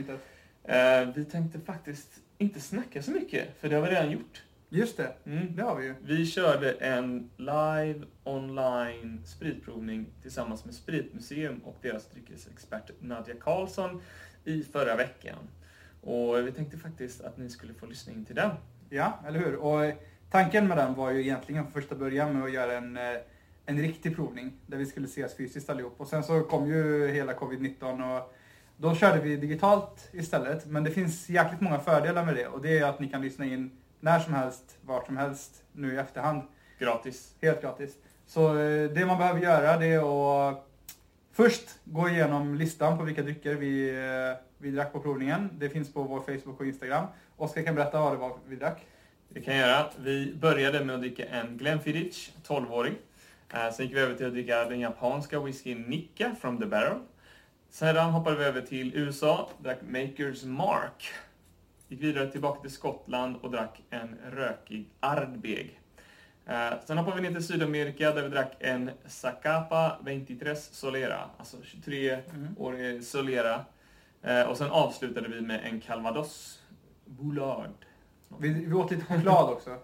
avsnittet? Eh, vi tänkte faktiskt inte snacka så mycket, för det har vi redan gjort. Just det, Mm. det har vi ju. Vi körde en live online spritprovning tillsammans med Spritmuseum och deras dryckesexpert Nadja Karlsson i förra veckan. Och vi tänkte faktiskt att ni skulle få lyssna in till den. Ja, eller hur? Och eh, tanken med den var ju egentligen från första början med att göra en, eh, en riktig provning där vi skulle ses fysiskt allihop. Och sen så kom ju hela covid-19 och då körde vi digitalt istället. Men det finns jäkligt många fördelar med det och det är att ni kan lyssna in när som helst, vart som helst, nu i efterhand. Gratis. Helt gratis. Så eh, det man behöver göra det är att först gå igenom listan på vilka drycker vi, eh, vi drack på provningen. Det finns på vår Facebook och Instagram. Oskar kan berätta vad det var vi drack. Det kan jag göra. Vi började med att dricka en Glenfiddich, 12-åring. Eh, Sen gick vi över till att dricka den japanska whiskyn Nikka from the Barrel. Sedan hoppade vi över till USA, drack Makers Mark. Gick vidare tillbaka till Skottland och drack en rökig Ardbeg. Eh, Sen hoppade vi ner till Sydamerika där vi drack en Zacapa 23 Solera, alltså 23-årig Solera. Eh, Och sen avslutade vi med en Calvados Boulard. Vi, vi åt lite choklad också.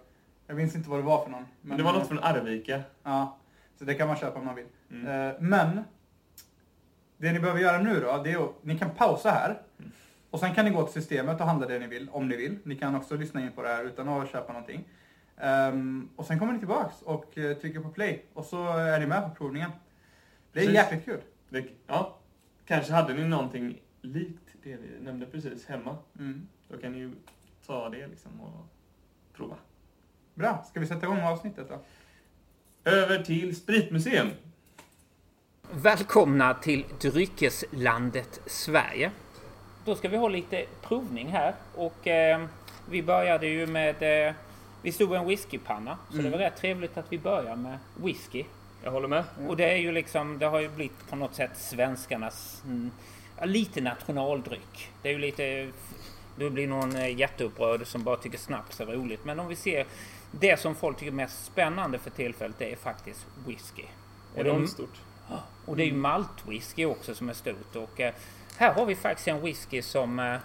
Jag minns inte vad det var för någon. Men det var något från Arvika. Ja, så det kan man köpa om man vill. Mm. Eh, Men, det ni behöver göra nu då, det är att ni kan pausa här. Och sen kan ni gå till systemet och handla det ni vill, om ni vill. Ni kan också lyssna in på det här utan att köpa någonting. Ehm, och sen kommer ni tillbaks och eh, trycker på play. Och så är ni med på provningen. Det är Precis. jäkligt kul. Det, ja, kanske hade ni någonting likt det vi nämnde precis hemma. Mm. Då kan ni ju ta det liksom och prova. Bra, ska vi sätta igång avsnittet då? Över till Spritmuseum. Välkomna till dryckeslandet Sverige. Då ska vi ha lite provning här och eh, vi började ju med... Eh, vi stod vid en whiskypanna så det var rätt trevligt att vi börjar med whisky. Jag håller med. Och det är ju liksom, det har ju blivit på något sätt svenskarnas mm, lite nationaldryck. Det är ju lite, det blir någon eh, jätteupprörd som bara tycker snaps är roligt. Men om vi ser det som folk tycker är mest spännande för tillfället, det är faktiskt whisky. Och det, stort. Och det är ju maltwhisky också som är stort. Och eh, här har vi faktiskt en whisky som eh,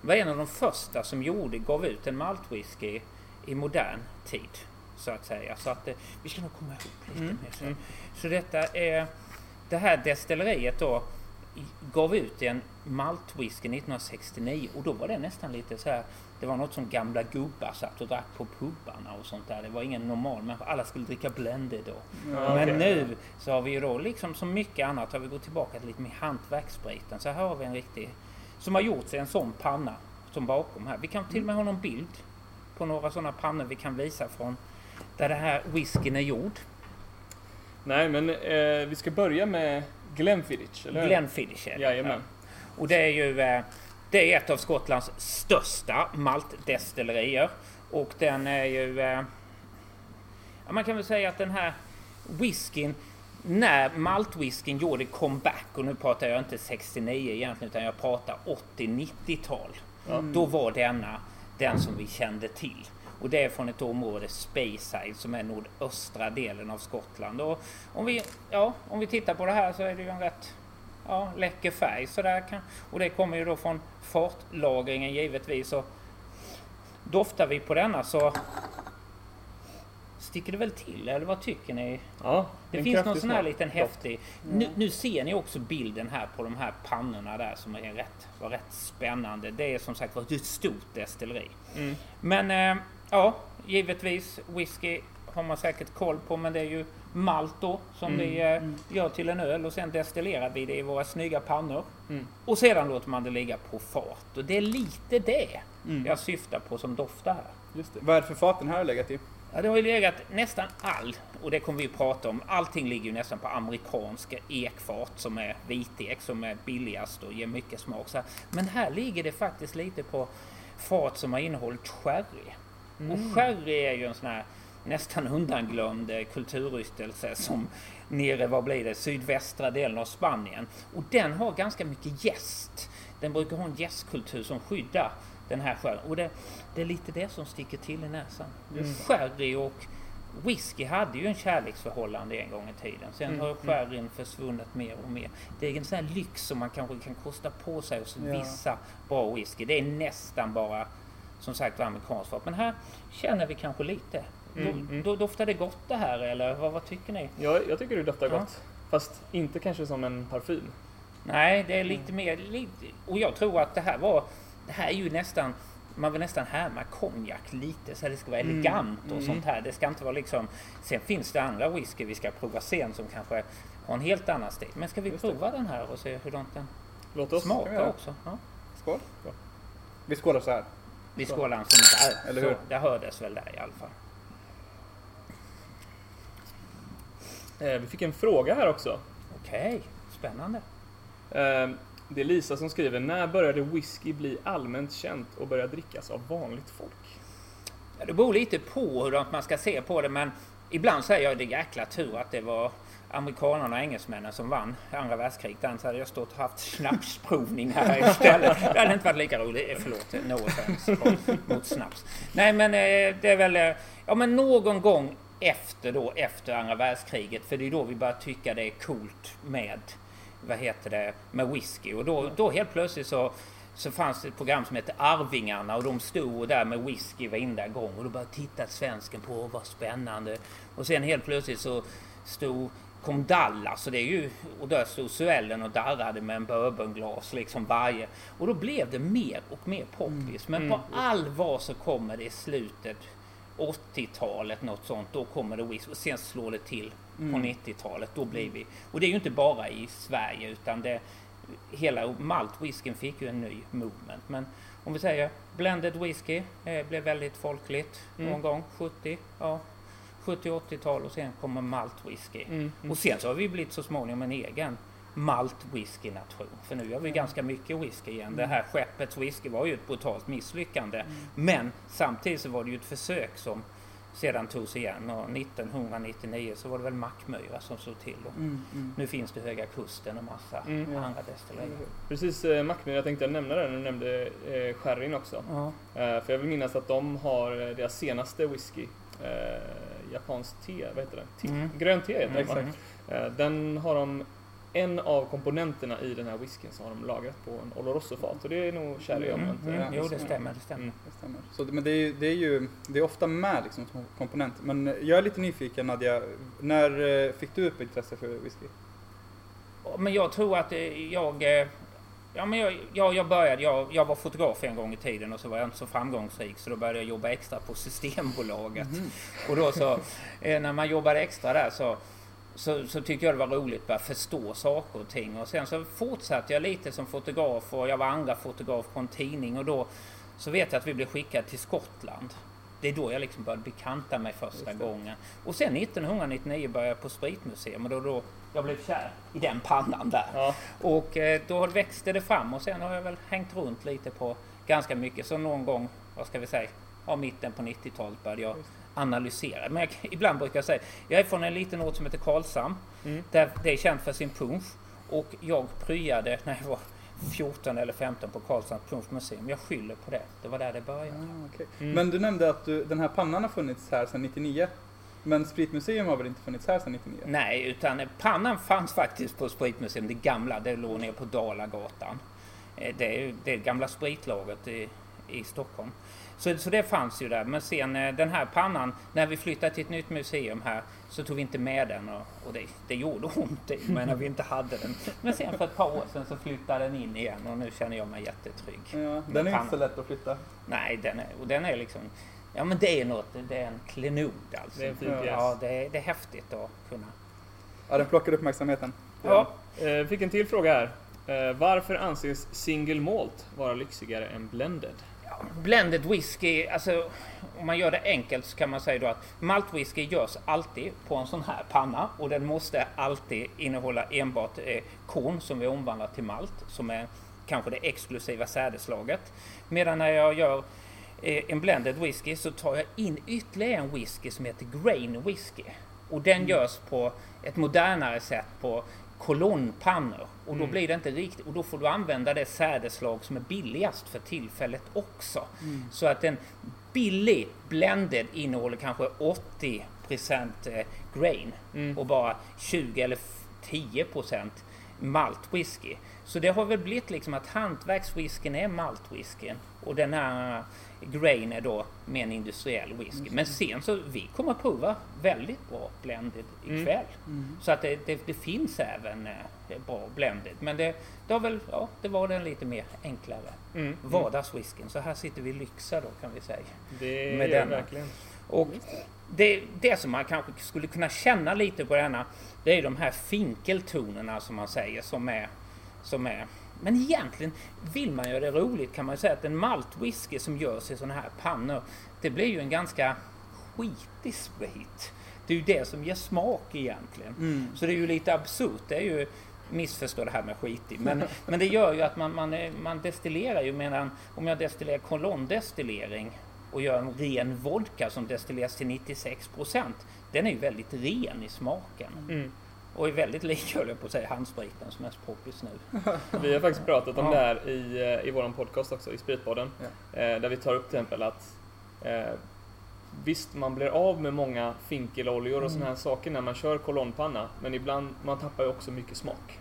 var en av de första som gjorde, gav ut en maltwhisky i modern tid. Så att säga. Så att eh, vi ska nog komma ihåg lite mer så. Så detta är, det här destilleriet då gav ut en maltwhisky 1969 och då var det nästan lite så här det var något som gamla gubbar satt och drack på pubarna och sånt där. Det var ingen normal människa. Alla skulle dricka blended då. Ja, Men okej. nu så har vi ju då, liksom som mycket annat, har vi gått tillbaka till lite mer hantverksspriten. Så här har vi en riktig, som har gjorts i en sån panna som bakom här. Vi kan till och med ha någon bild på några sådana pannor vi kan visa från där det här whiskyn är gjord. Nej, men eh, vi ska börja med Glenfiddich, eller hur? Glenfiddich är det. Jajamän. Ja. Och det är ju eh, det är ett av Skottlands största maltdestillerier. Och den är ju... eh, man kan väl säga att den här whiskyn, när maltwhiskyn gjorde comeback, och nu pratar jag inte 69 egentligen, utan jag pratar 80-90-tal. Då var denna den som vi kände till. Och det är från ett område, Speyside, som är nordöstra delen av Skottland. Och om vi, ja, om vi tittar på det här så är det ju en rätt ja, läcker färg sådär. Kan, och det kommer ju då från fartlagringen givetvis. Och doftar vi på denna så sticker det väl till, eller vad tycker ni? Ja, Det finns någon sån här liten häftig... Nu, nu ser ni också bilden här på de här pannorna där som är rätt, var rätt spännande. Det är som sagt var ett stort destilleri. Mm. Men eh, ja, givetvis whisky har man säkert koll på men det är ju malt då som Mm. vi eh, gör till en öl och sen destillerar vi det i våra snygga pannor. Mm. Och sedan låter man det ligga på fat. Och det är lite det Mm. jag syftar på som doftar här. Just det. Vad är det för fat den här har legat i? Ja, det har ju legat nästan all, och det kommer vi att prata om, allting ligger ju nästan på amerikanska ekfat som är vitek som är billigast och ger mycket smak. Så här. Men här ligger det faktiskt lite på fat som har innehållit sherry. Och sherry är ju en sån här nästan undanglömd kulturyttelse som nere, vad blir det, sydvästra delen av Spanien. Och den har ganska mycket gäst. Den brukar ha en gästkultur som skyddar den här sherryn. Och det, det är lite det som sticker till i näsan. Sherry och whisky hade ju en kärleksförhållande en gång i tiden. Sen Mm, har mm. sherryn försvunnit mer och mer. Det är en sån här lyx som man kanske kan kosta på sig hos Ja. vissa bra whisky. Det är nästan bara som sagt var amerikanskt fat. Men här känner vi kanske lite. Mm, Do, mm. då doftar det gott det här eller vad, vad tycker ni? Jag, jag tycker det doftar Ja. gott. Fast inte kanske som en parfym. Nej, det är lite mer... Lite, och jag tror att det här var... Det här är ju nästan... Man vill nästan härma konjak lite så det ska vara Mm, elegant och mm. sånt här. Det ska inte vara liksom... Sen finns det andra whisky vi ska prova sen som kanske har en helt annan stil. Men ska vi Just det. prova den här och se hur den Låt oss. smakar också? Ja. Skål. Vi skålar så här. Vi Så. skålar en sån där. Eller så, hur? det hördes väl där i alla fall. Vi fick en fråga här också. Okej, spännande. Eh, det är Lisa som skriver, när började whisky bli allmänt känt och börja drickas av vanligt folk? Ja, det beror lite på hur man ska se på det men ibland säger jag det är jäkla tur att det var amerikanerna och engelsmännen som vann andra världskriget. Annars hade jag stått och haft snapsprovning här istället. Det hade inte varit lika roligt. Eh, Förlåt, no offense mot- snaps. Nej men eh, det är väl, eh, ja men någon gång efter då, efter andra världskriget. För det är då vi börjar tycka det är coolt med, vad heter det, med whisky. Och då, då helt plötsligt så så fanns det ett program som hette Arvingarna och de stod där med whisky varenda gång och då började titta svensken på vad spännande. Och sen helt plötsligt så stod kom Dallas och det är ju och där stod Suellen och darrade med en bourbonglas liksom varje och då blev det mer och mer poppis. Men Mm. på allvar så kommer det i slutet 80-talet något sånt. Då kommer det whisky och sen slår det till på Mm. 90-talet. Då blir vi och det är ju inte bara i Sverige utan det hela maltwhiskyn fick ju en ny movement. Men om vi säger blended whisky eh, blev väldigt folkligt Mm. någon gång 70, ja 70-80-tal och sen kommer maltwhisky. Mm. Och sen så har vi blivit så småningom en egen malt whisky nation. För nu gör vi ganska mycket whisky igen. Det här skeppets whisky var ju ett brutalt misslyckande. Men samtidigt så var det ju ett försök som sedan togs igen och 1999 så var det väl Mackmyra som slog till. Och Mm, mm. nu finns det Höga Kusten och massa Mm. andra destillerier. Precis, eh, Mackmyra, jag tänkte nämna det när du nämnde eh, sherryn också. Ja. Eh, för jag vill minnas att de har eh, deras senaste whisky, eh, japanskt te, vad heter det? Te, Mm. Grönt te heter det va? Mm. Eh, Den har de, en av komponenterna i den här whiskyn så har de lagrat på en Oloroso-fat och det är nog sherry om Mm, jag inte mm, jo, det stämmer. Det stämmer. Mm. Det stämmer. Så, men det är, ju, det är ju det är ofta med liksom, som komponent. Men jag är lite nyfiken Nadja, när eh, fick du upp intresse för whisky? Men jag tror att eh, jag... eh, Ja, men jag, jag, jag började, jag, jag var fotograf en gång i tiden och så var jag inte så framgångsrik så då började jag jobba extra på Systembolaget. Och då så, när man jobbade extra där så, så, så tyckte jag det var roligt att börja förstå saker och ting. Och sen så fortsatte jag lite som fotograf och jag var andra fotograf på en tidning och då så vet jag att vi blev skickade till Skottland. Det är då jag liksom började bekanta mig första gången. Och sen 1999 började jag på spritmuseum och då, då jag blev kär i den pannan där. Ja, Och eh, då växte det fram och sen har jag väl hängt runt lite på ganska mycket. Så någon gång, vad ska vi säga, ja, mitten på 90-talet började jag analysera. Men jag, ibland brukar jag säga, jag är från en liten ort som heter Karlshamn. Mm. Där det är känt för sin punsch. Och jag pryade när jag var 14 eller 15 på Karlshamns punschmuseum. Jag skyller på det. Det var där det började. Ah, okej. Mm. Men du nämnde att du, den här pannan har funnits här sedan 99. Men Spritmuseum har väl inte funnits här sedan 99? Nej, utan pannan fanns faktiskt på Spritmuseum, det gamla, det låg nere på Dalagatan. Eh, Det är det gamla spritlagret i, i Stockholm. Så, så det fanns ju där. Men sen eh, den här pannan, när vi flyttade till ett nytt museum här så tog vi inte med den och, och det, det gjorde ont i mig när vi inte hade den. Men sen för ett par år sedan så flyttade den in igen och nu känner jag mig jättetrygg. Ja, den är inte så lätt att flytta. Nej, den är, och den är liksom... Ja men det är något, det är en klenod alltså. Det är en fin Ja. Ja, det är, det är häftigt att kunna... Ja, den plockar uppmärksamheten. Ja, Eh, fick en till fråga här. Eh, varför anses single malt vara lyxigare än blended? Blended whisky, alltså om man gör det enkelt så kan man säga då att maltwhisky görs alltid på en sån här panna och den måste alltid innehålla enbart eh, korn som vi omvandlar till malt som är kanske det exklusiva sädeslaget. Medan när jag gör eh, en blended whisky så tar jag in ytterligare en whisky som heter grain whisky. Och den görs på ett modernare sätt på kolonnpannor. Och då Mm. blir det inte riktigt, och då får du använda det sädeslag som är billigast för tillfället också. Så att en billig blended innehåller kanske 80 eh, grain Mm. och bara 20 eller f- 10 malt whisky. Så det har väl blivit liksom att hantverkswhiskyn är maltwhiskyn och den här grain är då mer en industriell whisky. Men sen så vi kommer att prova väldigt bra blended Mm. ikväll. Så att det, det, det finns även eh, bra blended. Men det, det, har väl, ja, det var den lite mer enklare Mm. vardagswhiskyn. Så här sitter vi i Lyxa då kan vi säga. Det Med denna. verkligen. Och det, det som man kanske skulle kunna känna lite på denna, det är de här finkeltonerna som man säger som är, som är men egentligen vill man göra det roligt kan man ju säga att en maltwhisky som görs i sådana här pannor, det blir ju en ganska skitig sprit. Det är ju det som ger smak egentligen. Mm. Så det är ju lite absurt. Det är ju missförstå det här med skitig. Men, men det gör ju att man, man, man destillerar ju medan om jag destillerar kolondestillering och gör en ren vodka som destilleras till 96% Den är ju väldigt ren i smaken. Mm. Och är väldigt lik, höll jag på att säga, handspriten som är poppis nu. Vi har faktiskt pratat om Ja. det här i, eh, i vår podcast också, i Spritpodden. Eh, där vi tar upp till exempel att eh, visst, man blir av med många finkeloljor och sådana här saker när man kör kolonnpanna. Men ibland, man tappar ju också mycket smak.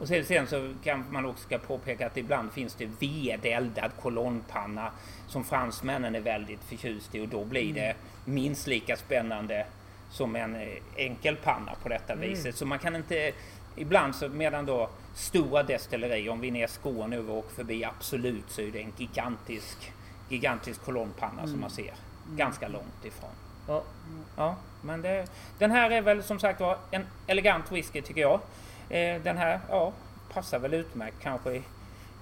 Och sen, sen så kan man också ska påpeka att ibland finns det vedeldad kolonnpanna som fransmännen är väldigt förtjust i och då blir det minst lika spännande som en eh, enkel panna på detta viset. Så man kan inte Ibland så medan då stora destillerier, om vi är ner i Skåne och åker förbi Absolut så är det en gigantisk gigantisk kolonnpanna som man ser ganska långt ifrån. Ja. Ja, men det, den här är väl som sagt var en elegant whisky tycker jag. Eh, den här, ja, passar väl utmärkt kanske i,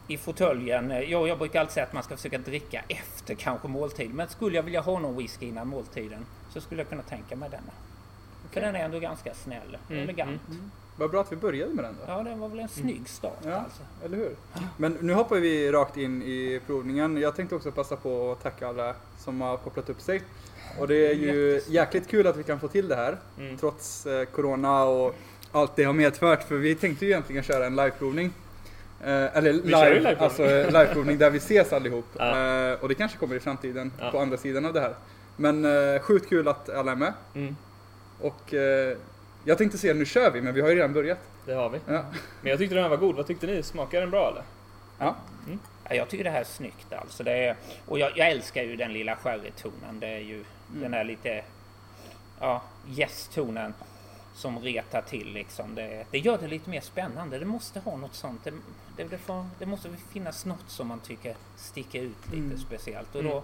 i fåtöljen. Eh, Jag, jag brukar alltid säga att man ska försöka dricka efter kanske måltid. Men skulle jag vilja ha någon whisky innan måltiden så skulle jag kunna tänka mig denna. För den är ändå ganska snäll, Mm, elegant. Vad bra att vi började med den då. Ja, det var väl en snygg start Ja. alltså. Eller hur? Men nu hoppar vi rakt in i provningen. Jag tänkte också passa på att tacka alla som har kopplat upp sig. Och det är ju jäkligt kul att vi kan få till det här. Mm. Trots eh, Corona och allt det har medfört. För vi tänkte ju egentligen köra en liveprovning. Eh, eller live, liveprovning. alltså eh, liveprovning där vi ses allihop. Ja. Eh, och det kanske kommer i framtiden Ja. på andra sidan av det här. Men eh, sjukt kul att alla är med. Mm. Och eh, jag tänkte säga nu kör vi, men vi har ju redan börjat. Det har vi. Ja. Men jag tyckte den här var god. Vad tyckte ni? Smakar den bra eller? Ja. Ja, jag tycker det här är snyggt alltså. Det är, och jag, jag älskar ju den lilla sherrytonen. Det är ju den här lite ja, gästtonen som retar till liksom. Det, det gör det lite mer spännande. Det måste ha något sånt. Det, det, det, får, måste finnas något som man tycker sticker ut lite Mm. speciellt. Och då,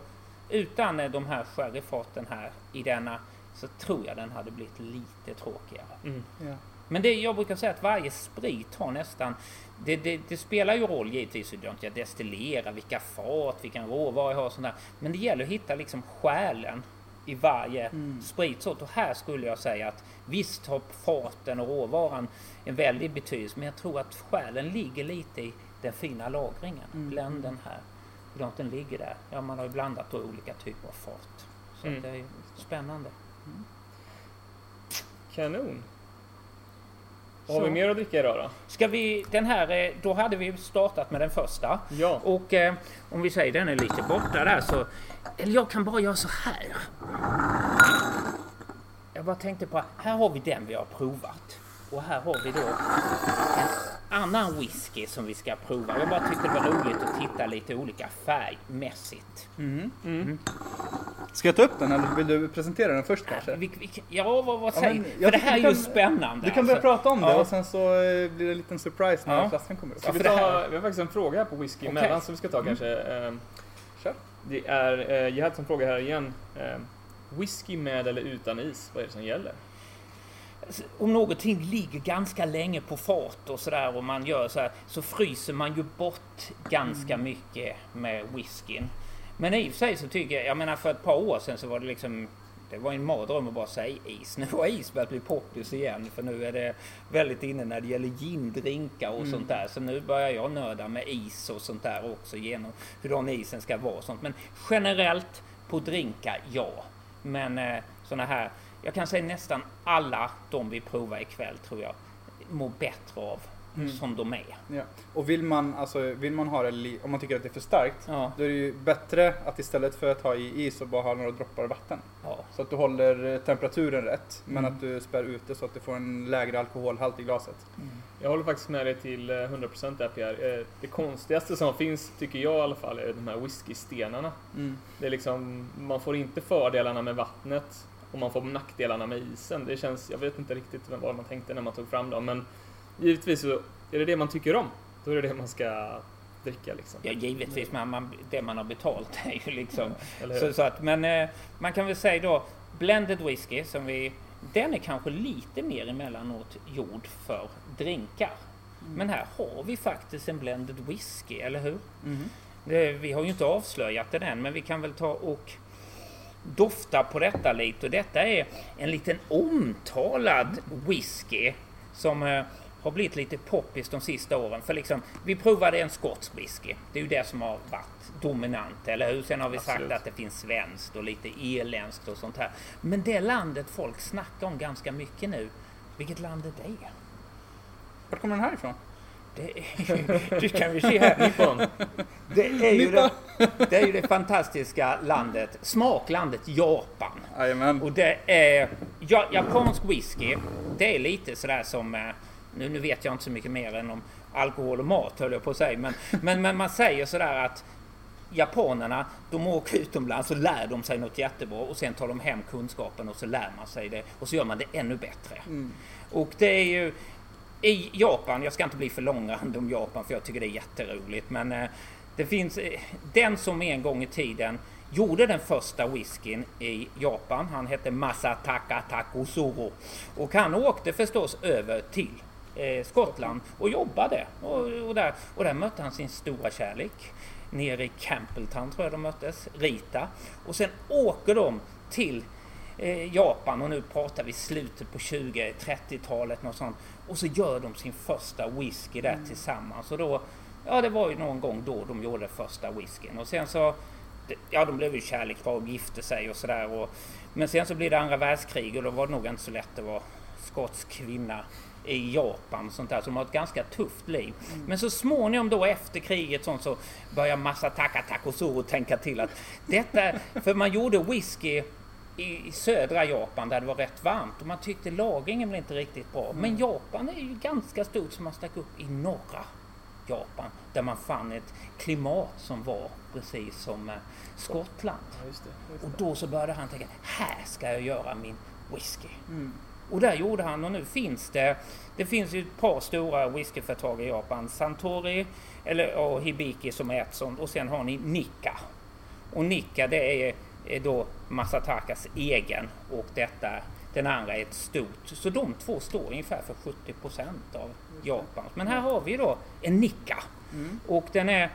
utan eh, de här sherryfaten här i denna så tror jag den hade blivit lite tråkigare. Mm. Ja. Men det, jag brukar säga att varje sprit har nästan... Det, det, det spelar ju roll givetvis hur jag destillerar, vilka fat, vilken råvara jag har och sånt där. Men det gäller att hitta liksom själen i varje Mm. spritsort. Och här skulle jag säga att visst har faten och råvaran en väldig betydelse. Men jag tror att själen ligger lite i den fina lagringen. Mm. Blenden här. Hur långt den ligger där. Ja, man har ju blandat då olika typer av fat. Så Mm. det är spännande. Kanon. Vad har vi mer att dricka idag då? Ska vi, den här, eh, då hade vi startat med den första. Ja. Och eh, om vi säger den är lite borta där så... Eller jag kan bara göra så här. Jag bara tänkte på, här har vi den vi har provat. Och här har vi då en annan whisky som vi ska prova. Jag bara tyckte det var roligt att titta lite olika färgmässigt. Mm. Ska jag ta upp den eller vill du presentera den först kanske? Vi, vi, ja, vad, vad Ja, säger men För jag det här är du ju kan- spännande. Du kan börja alltså. prata om det Ja. och sen så eh, blir det en liten surprise när Ja. flaskan kommer upp. Ska vi, för ta, vi har faktiskt en fråga här på whisky Okej. emellan som vi ska ta kanske. ehm, Kör. Det är, eh, jag hade en fråga här igen. Ehm, Whisky med eller utan is, vad är det som gäller? Om någonting ligger ganska länge på fat och sådär och man gör så här så fryser man ju bort ganska mycket med whiskyn. Men i och för sig så tycker jag, jag menar för ett par år sedan så var det liksom det var en mardröm att bara säga is. Nu har is börjat bli poppis igen för nu är det väldigt inne när det gäller gindrinkar och sånt där. Så nu börjar jag nörda med is och sånt där också genom hur den isen ska vara och sånt. Men generellt på drinkar, ja. Men eh, såna här, jag kan säga nästan alla de vi provar ikväll tror jag mår bättre av Mm. som de är. Ja. Och vill man, alltså, vill man ha det, om man tycker att det är för starkt, Ja, då är det ju bättre att istället för att ha i is och bara ha några droppar vatten. ja. Så att du håller eh, temperaturen rätt, men Mm. att du spär ut det så att du får en lägre alkoholhalt i glaset. Jag håller faktiskt med dig till eh, 100% där Pierre. Eh, Det konstigaste som finns, tycker jag i alla fall, är de här whiskystenarna. Mm. Det är liksom, man får inte fördelarna med vattnet och man får nackdelarna med isen. Det känns, jag vet inte riktigt vad man tänkte när man tog fram dem, men givetvis så är det det man tycker om. Då är det det man ska dricka liksom. ja givetvis, men man, det man har betalt är ju liksom... Hur? Så, så att, men eh, man kan väl säga då, blended whisky som vi... Den är kanske lite mer emellanåt gjord för drinkar. Men här har vi faktiskt en blended whisky, eller hur? Mhm. Det, vi har ju inte avslöjat den än, men vi kan väl ta och dofta på detta lite. Och detta är en liten omtalad whisky som eh, har blivit lite poppis de sista åren. För liksom, vi provade en skotsk whisky. Det är ju det som har varit dominant, eller hur? Sen har vi Absolut. sagt att det finns svenskt och lite irländskt och sånt här. Men det landet folk snackar om ganska mycket nu, vilket land är det? Vart kommer den här ifrån? Det, är, det kan vi se här. Det är, ju det, det är ju det fantastiska landet, smaklandet Japan. Jajamän. Och det är ja, japansk whisky. Det är lite sådär som, eh, nu, nu vet jag inte så mycket mer än om alkohol och mat höll jag på att säga, men, men, men man säger sådär att japanerna, de åker utomlands och lär de sig något jättebra och sen tar de hem kunskapen och så lär man sig det och så gör man det ännu bättre. Mm. Och det är ju i Japan, jag ska inte bli för långrandig om Japan för jag tycker det är jätteroligt, men eh, det finns eh, den som en gång i tiden gjorde den första whiskyn i Japan. Han hette Masataka Takusuro och han åkte förstås över till eh, Skottland och jobbade och, och, där, och där mötte han sin stora kärlek. Nere i Campbelltown tror jag de möttes, Rita. Och sen åker de till eh, Japan och nu pratar vi slutet på 20-30-talet något sånt. Och så gör de sin första whisky där tillsammans. Och då, ja det var ju någon gång då de gjorde första whiskyn. Och sen så, ja de blev ju kärlekspar och gifte sig och sådär. Men sen så blir det andra världskrig och då var det nog inte så lätt att vara skotsk kvinna i Japan och sånt där. Så de har ett ganska tufft liv. Men så småningom då efter kriget sånt så börjar Masataka Takosuro tänka till att detta, för man gjorde whisky i södra Japan där det var rätt varmt och man tyckte lagringen blev inte riktigt bra. Men Japan är ju ganska stort så man stack upp i norra Japan där man fann ett klimat som var precis som eh, Skottland. Ja, just det, just Och det. då så började han tänka, här ska jag göra min whisky. Mm. Och där gjorde han och nu finns det, det finns ju ett par stora whiskyföretag i Japan. Santori eller, och Hibiki som är ett sånt och sen har ni Nikka. Och Nikka det är, är då Masatakas egen och detta, den andra är ett stort. Så de två står ungefär för 70% av Japans. Men här har vi då en Nikka. Mm. Och den är,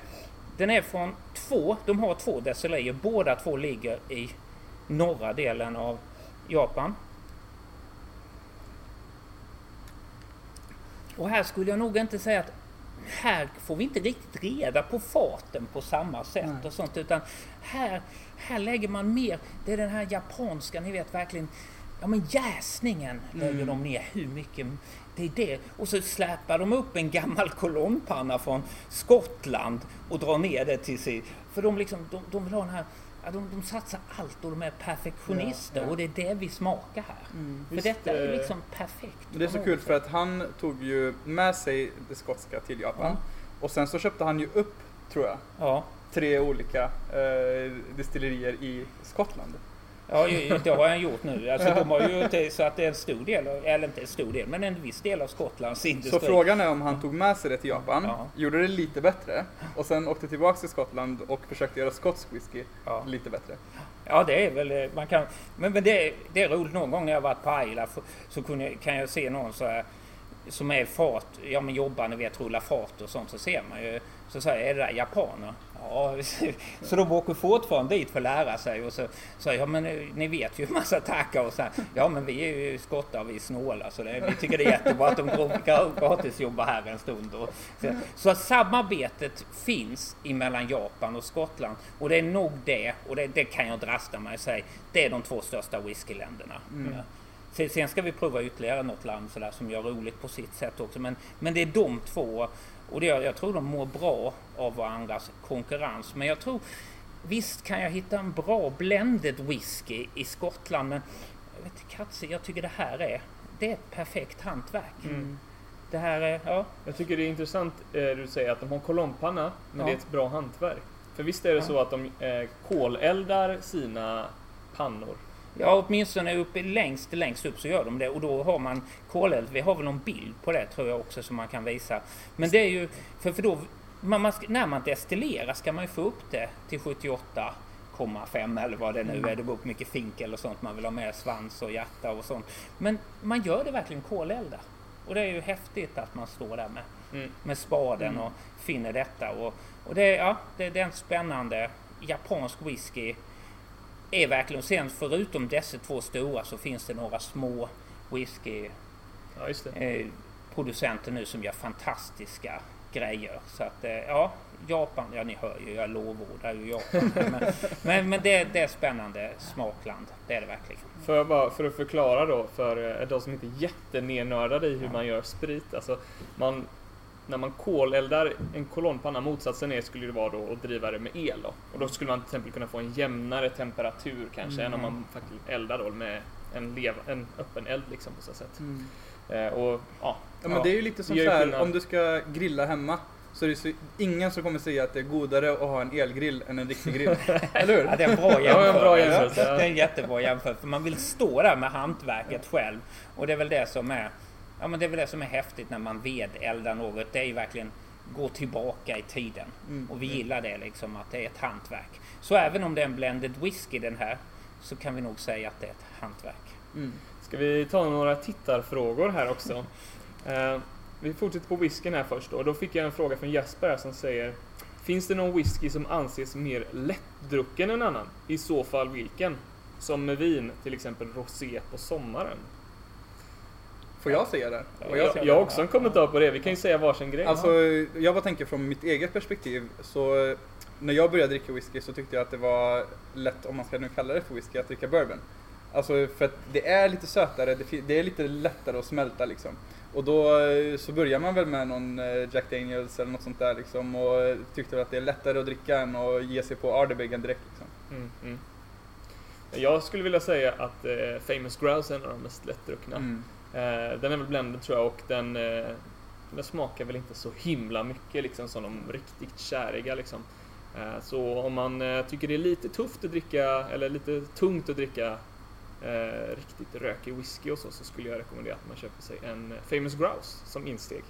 den är från två, de har två decilier, båda två ligger i norra delen av Japan. Och här skulle jag nog inte säga att här får vi inte riktigt reda på farten på samma sätt Nej. och sånt utan här, här lägger man mer, det är den här japanska, ni vet verkligen, ja men jäsningen lägger Mm. de ner hur mycket, det är det. Och så släpar de upp en gammal kolonnpanna från Skottland och drar ner det till sig. För de liksom, de, de vill ha den här, ja, de, de satsar allt och de är perfektionister Ja, ja. och det är det vi smakar här. Mm. För detta är eh, liksom perfekt. Det är så kul för att han tog ju med sig det skotska till Japan. Ja. Och sen så köpte han ju upp, tror jag, Ja, tre olika eh, distillerier i Skottland. ja det har han gjort nu. Alltså, de har ju så att det är en stor del, eller inte en stor del, men en viss del av Skottlands industri. Så frågan är om han tog med sig det till Japan, Ja. gjorde det lite bättre och sen åkte tillbaks till Skottland och försökte göra skotsk whisky Ja. lite bättre. Ja, det är väl, eh, man kan, men, men det, är- det är roligt någon gång när jag varit på Ayla så kunde, kan jag se någon så här, som är fart, ja men jobbar, ni vet, rulla fart och sånt, så ser man ju, så säger är det där japaner? Ja, så de åker fortfarande dit för att lära sig och så säger jag, men eh, ni vet ju massa tackar och så här, ja men vi är ju skottar, vi är snåla så det, vi tycker det är jättebra att de gra- gratis jobbar här en stund. Och, så, så samarbetet finns emellan Japan och Skottland och det är nog det, och det, det kan jag drasta mig och säga, det är de två största whiskyländerna. Mm. Ja. Sen, sen ska vi prova ytterligare något land sådär, som gör roligt på sitt sätt också. Men, men det är de två. Och det, jag tror de mår bra av varandras konkurrens. Men jag tror Visst kan jag hitta en bra blended whisky i Skottland men jag vet inte, Katze, jag tycker det här är det är ett perfekt hantverk. Mm. Det här är, ja. Jag tycker det är intressant eh, du säger att de har kolonnpanna, men Ja. det är ett bra hantverk. För visst är det Ja. så att de eh, koleldar sina pannor? Ja, åtminstone uppe längst, längst upp så gör de det och då har man koleld. Vi har väl någon bild på det tror jag också som man kan visa. Men det är ju, för, för då, man, man, när man destillerar ska man ju få upp det till 78,5 eller vad det nu är. Det beror på mycket finkel och sånt. Man vill ha med svans och hjärta och sånt. Men man gör det verkligen kolelda. Och det är ju häftigt att man står där med, Mm. med spaden och finner detta. Och, och det, är- ja, det, det är en spännande japansk whisky. Är verkligen, sen förutom dessa två stora så finns det några små whisky Ja, eh, producenter nu som gör fantastiska grejer. Så att eh, ja, Japan, ja ni hör ju, jag lovordar ju Japan. men men, men det, det är spännande smakland, det är det verkligen. För, jag bara, för att förklara då för eh, de som inte är jättenernördade i hur man gör sprit. Alltså, man, när man koleldar en kolonnpanna, motsatsen är skulle det vara då att driva det med el. Då. Och då skulle man till exempel kunna få en jämnare temperatur kanske än om man faktiskt eldar då med en, lev, en öppen eld liksom på så sätt. Mm. Eh, och, ja, Ja, men det är ju lite som så här, om du ska grilla hemma så är det så, ingen som kommer säga att det är godare att ha en elgrill än en riktig grill. Eller hur? Ja, det är en bra jämförelse. Ja, en bra jämförelse, ja. Det är en jättebra jämförelse. För man vill stå där med hantverket själv. Och det är väl det som är, ja, men det är, väl det som är häftigt när man vedeldar något. Det är ju verkligen gå tillbaka i tiden. Mm. Och vi gillar det liksom, att det är ett hantverk. Så även om det är en blended whisky den här, så kan vi nog säga att det är ett hantverk. Mm. Ska vi ta några tittarfrågor här också? Eh, vi fortsätter på whiskyn här först då. Då fick jag en fråga från Jesper som säger Finns det någon whisky som anses mer lättdrucken än annan? I så fall vilken? Som med vin, till exempel rosé på sommaren. Får jag säga det? Ja, Jag, jag jag har också en kommentar på det. Vi kan ju säga varsin grej. Alltså, jag bara tänker från mitt eget perspektiv. Så när jag började dricka whisky så tyckte jag att det var lätt, om man ska nu kalla det för whisky, att dricka bourbon. Alltså för att det är lite sötare, det, är lite lättare att smälta liksom. Och då så börjar man väl med någon eh, Jack Daniels eller något sånt där liksom och tyckte väl att det är lättare att dricka än att ge sig på Ardebeggen direkt liksom. Mm, mm. Jag skulle vilja säga att eh, Famous Grouse är en av de mest lättdruckna. Mm. Eh, den är väl blended tror jag och den, eh, den smakar väl inte så himla mycket liksom som de riktigt käriga liksom. Eh, så om man eh, tycker det är lite tufft att dricka, eller lite tungt att dricka eh, riktigt rökig whisky och så, så skulle jag rekommendera att man köper sig en eh, Famous Grouse som insteg.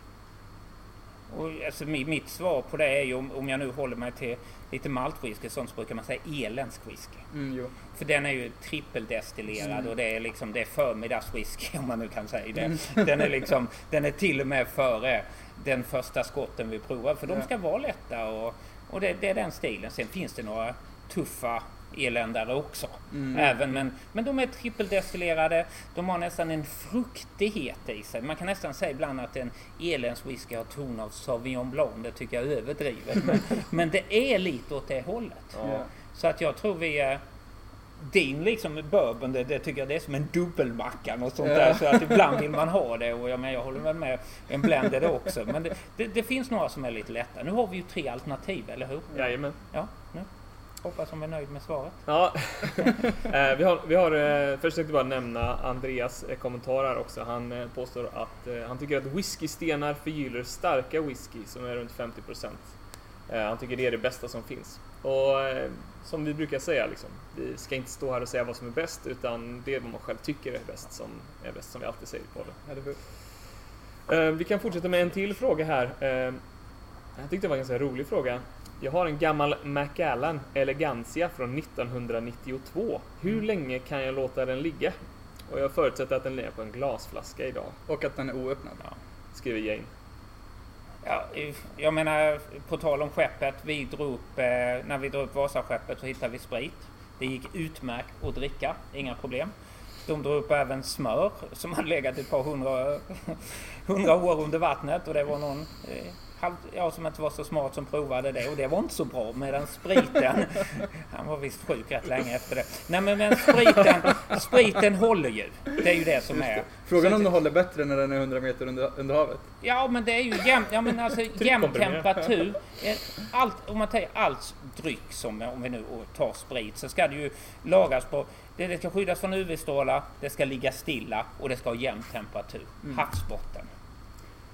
Och alltså, mitt svar på det är ju, om, om jag nu håller mig till lite maltwhisky, sånt så brukar man säga eländsk whisky. Mm. För den är ju trippeldestillerad och det är liksom det är förmiddagswhisky om man nu kan säga det. Mm. Den är liksom, den är till och med före den första skotten vi provar för de ska vara lätta och, och det, det är den stilen. Sen finns det några tuffa eländare också. Mm. Även, men, men de är trippeldestillerade, de har nästan en fruktighet i sig. Man kan nästan säga ibland att en eländsk whisky har ton av Sauvignon Blanc. Det tycker jag är överdrivet. Men, men det är lite åt det hållet. Ja. Så att jag tror vi är... Din liksom bourbon, det, det tycker jag det är som en dubbelmacka och sånt Ja. där. Så att ibland vill man ha det och jag, men jag håller väl med en blender också. Men det, det, det finns några som är lite lätta. Nu har vi ju tre alternativ, eller hur? Jajamän. Ja, nu. Hoppas hon är nöjd med svaret. Ja, eh, vi har, vi har eh, jag bara nämna Andreas eh, kommentar här också. Han påstår att han tycker att whiskystenar förgyller starka whisky som är runt 50%. Eh, han tycker det är det bästa som finns. Och som vi brukar säga, liksom, vi ska inte stå här och säga vad som är bäst utan det är vad man själv tycker är bäst som är bäst, som vi alltid säger på det. Vi kan fortsätta med en till fråga här. Jag tyckte det var en ganska rolig fråga. Jag har en gammal Macallan Elegancia från 1992. Hur länge kan jag låta den ligga? Och jag förutsätter att den ligger på en glasflaska idag, Och att den är oöppnad. skriver Jane. Ja, jag menar, på tal om skeppet. Vi drog upp, eh, när vi drog upp Vasaskeppet så hittade vi sprit. Det gick utmärkt att dricka, inga problem. De drog upp även smör som hade legat ett par hundra, hundra år under vattnet och det var någon eh, halv, ja, som inte var så smart som provade det och det var inte så bra. Medan spriten, han var visst sjuk rätt länge efter det. Nej men, men spriten, spriten håller ju. Det är ju det som är. Frågan Så om den håller bättre när den är 100 meter under, under havet. Ja men det är ju jämn, ja, men alltså, jämn Tryckkomprimering. temperatur. Eh, Allt, om man tar allt dryck som, om vi nu tar sprit, så ska det ju lagras på, det, det ska skyddas från UV-strålar, det ska ligga stilla och det ska ha jämn temperatur. Havsbotten.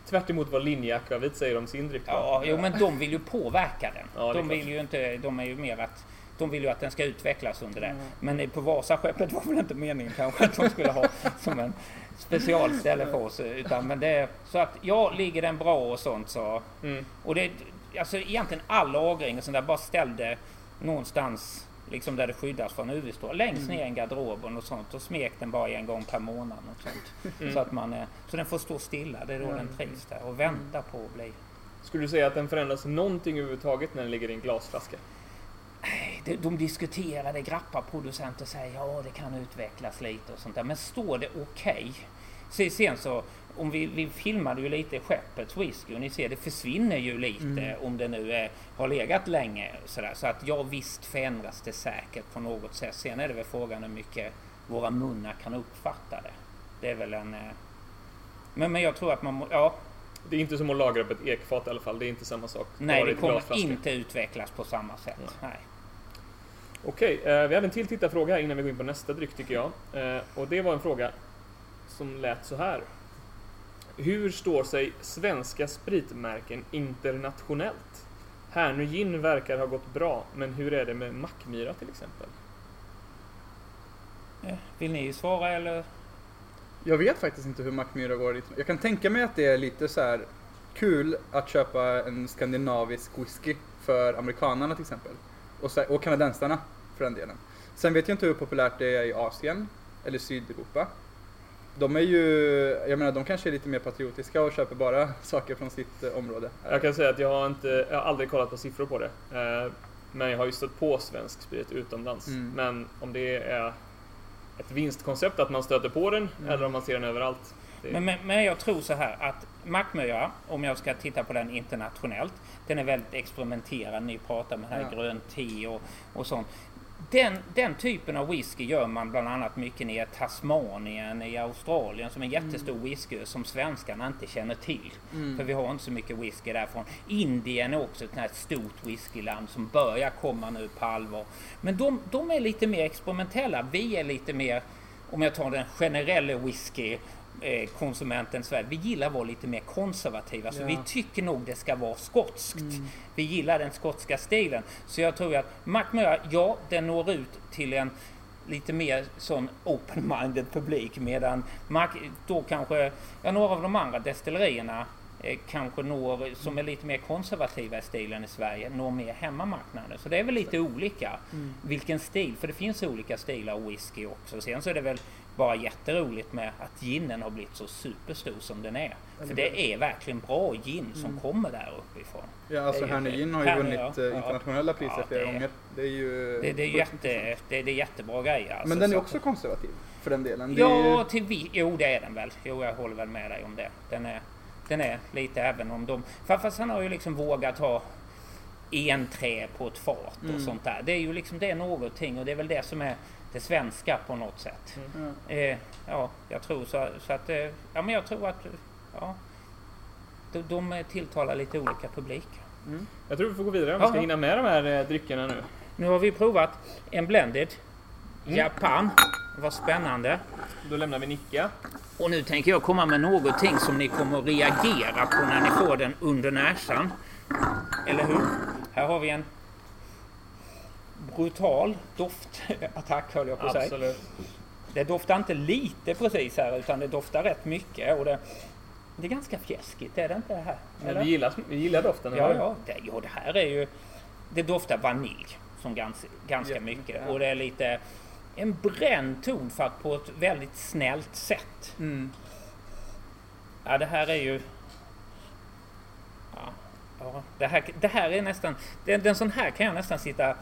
Tvärt emot vad linjeakvavit säger om sin dryck. va? Ja, jo, men de vill ju påverka den. Ja, de klart. vill ju inte, de är ju mer att de vill ju att den ska utvecklas under det. Men på Vasaskeppet var väl inte meningen kanske att de skulle ha som en specialställe för oss. Utan, men det, så att ja, ligger den bra och sånt så. Mm. Och det, alltså egentligen all lagring och sånt där bara ställde någonstans liksom där det skyddas från UV-strålar. Längst ner i en garderob och något sånt. Och smek den bara en gång per månad. Och sånt. Mm. Så, att man, så den får stå stilla. Det är då den trivs där och vänta på att bli Skulle du säga att den förändras någonting överhuvudtaget när den ligger i en glasflaska? de, de diskuterade, grappaproducenter säger ja det kan utvecklas lite och sånt där. Men står det okej? Så Sen så, om vi, vi filmade ju lite skeppets whisky och ni ser det försvinner ju lite om det nu är, har legat länge. Sådär. Så att ja visst förändras det säkert på något sätt. Sen är det väl frågan hur mycket våra munnar kan uppfatta det. Det är väl en... eh, Men, men jag tror att man... må- Ja, Det är inte som att lagra upp ett ekfat i alla fall. Det är inte samma sak. nej det kommer inte utvecklas på samma sätt. Nej. Okej, eh, vi hade en till tittarfråga innan vi går in på nästa dryck tycker jag. Eh, och det var en fråga som lät så här. Hur står sig svenska spritmärken internationellt? Härnu Gin verkar ha gått bra, men hur är det med Mackmyra till exempel? Eh, Vill ni svara eller? Jag vet faktiskt inte hur Mackmyra går. Jag kan tänka mig att det är lite så här kul att köpa en skandinavisk whisky för amerikanarna till exempel. Och, så, och kanadensarna för den delen. Sen vet jag inte hur populärt det är i Asien eller Sydeuropa. De är ju, jag menar de kanske är lite mer patriotiska och köper bara saker från sitt eh, område. Jag kan säga att jag har, inte, jag har aldrig kollat på siffror på det. Eh, men jag har ju stött på svensk sprit utomlands. Mm. Men om det är ett vinstkoncept att man stöter på den Mm. eller om man ser den överallt. Det, Men, men, men jag tror så här att Mackmyra, om jag ska titta på den internationellt, den är väldigt experimenterad. Ni pratar med här Ja. grönt te och, och sånt. Den, den typen av whisky gör man bland annat mycket nere i Tasmanien i Australien som är en jättestor whisky som svenskarna inte känner till. Mm. För vi har inte så mycket whisky därifrån. Indien är också ett här stort whiskyland som börjar komma nu på allvar. Men de, de är lite mer experimentella. Vi är lite mer, om jag tar den generella whisky konsumenten i Sverige. Vi gillar att vara lite mer konservativa. Så Ja. vi tycker nog det ska vara skotskt. Mm. Vi gillar den skotska stilen. Så jag tror att Mackmyra, ja, den når ut till en lite mer sån open-minded publik medan Mac, då kanske, ja några av de andra destillerierna eh, kanske når, som är lite mer konservativa i stilen i Sverige, når mer hemmamarknaden. Så det är väl lite olika vilken stil, för det finns olika stilar av whisky också. Sen så är det väl bara jätteroligt med att ginen har blivit så superstor som den är. För det är verkligen bra gin som kommer där uppifrån. Ja, alltså Härnö Gin har ju Härnö, vunnit ja. eh, Ja. internationella priser Ja, flera det är- gånger. Det är ju... Det, det, är, jätte, det, det är jättebra grejer. Alltså, Men den är så- också konservativ för den delen. Ja, ju... till vi, jo det är den väl. Jo, jag håller väl med dig om det. Den är, den är lite även om de... Fast han har ju liksom vågat ha en trä på ett fat och Mm. sånt där. Det är ju liksom det är någonting och det är väl det som är det svenska på något sätt. Ja. Eh, ja, jag tror så, så att... Eh, ja, men jag tror att... Ja, de, de tilltalar lite olika publiker. Jag tror vi får gå vidare om vi ska hinna med de här eh, dryckerna nu. Nu har vi provat en blended. Mm. Japan. Vad spännande. Då lämnar vi Nicka. Och nu tänker jag komma med någonting som ni kommer att reagera på när ni får den under näsan. Eller hur? Här har vi en brutal doftattack höll jag på att säga. Absolut. Det doftar inte lite precis här utan det doftar rätt mycket. Och det, det är ganska fjäskigt, är det inte det här? Men vi, gillar, vi gillar doften. Ja, eller? ja, det, ja, det här är ju... Det doftar vanilj som ganska, ganska Ja, mycket. ja. Och det är lite en bränd ton för att på ett väldigt snällt sätt. Mm. Ja, det här är ju... Ja, ja, det, här, det här är nästan... Den, den sån här kan jag nästan sitta...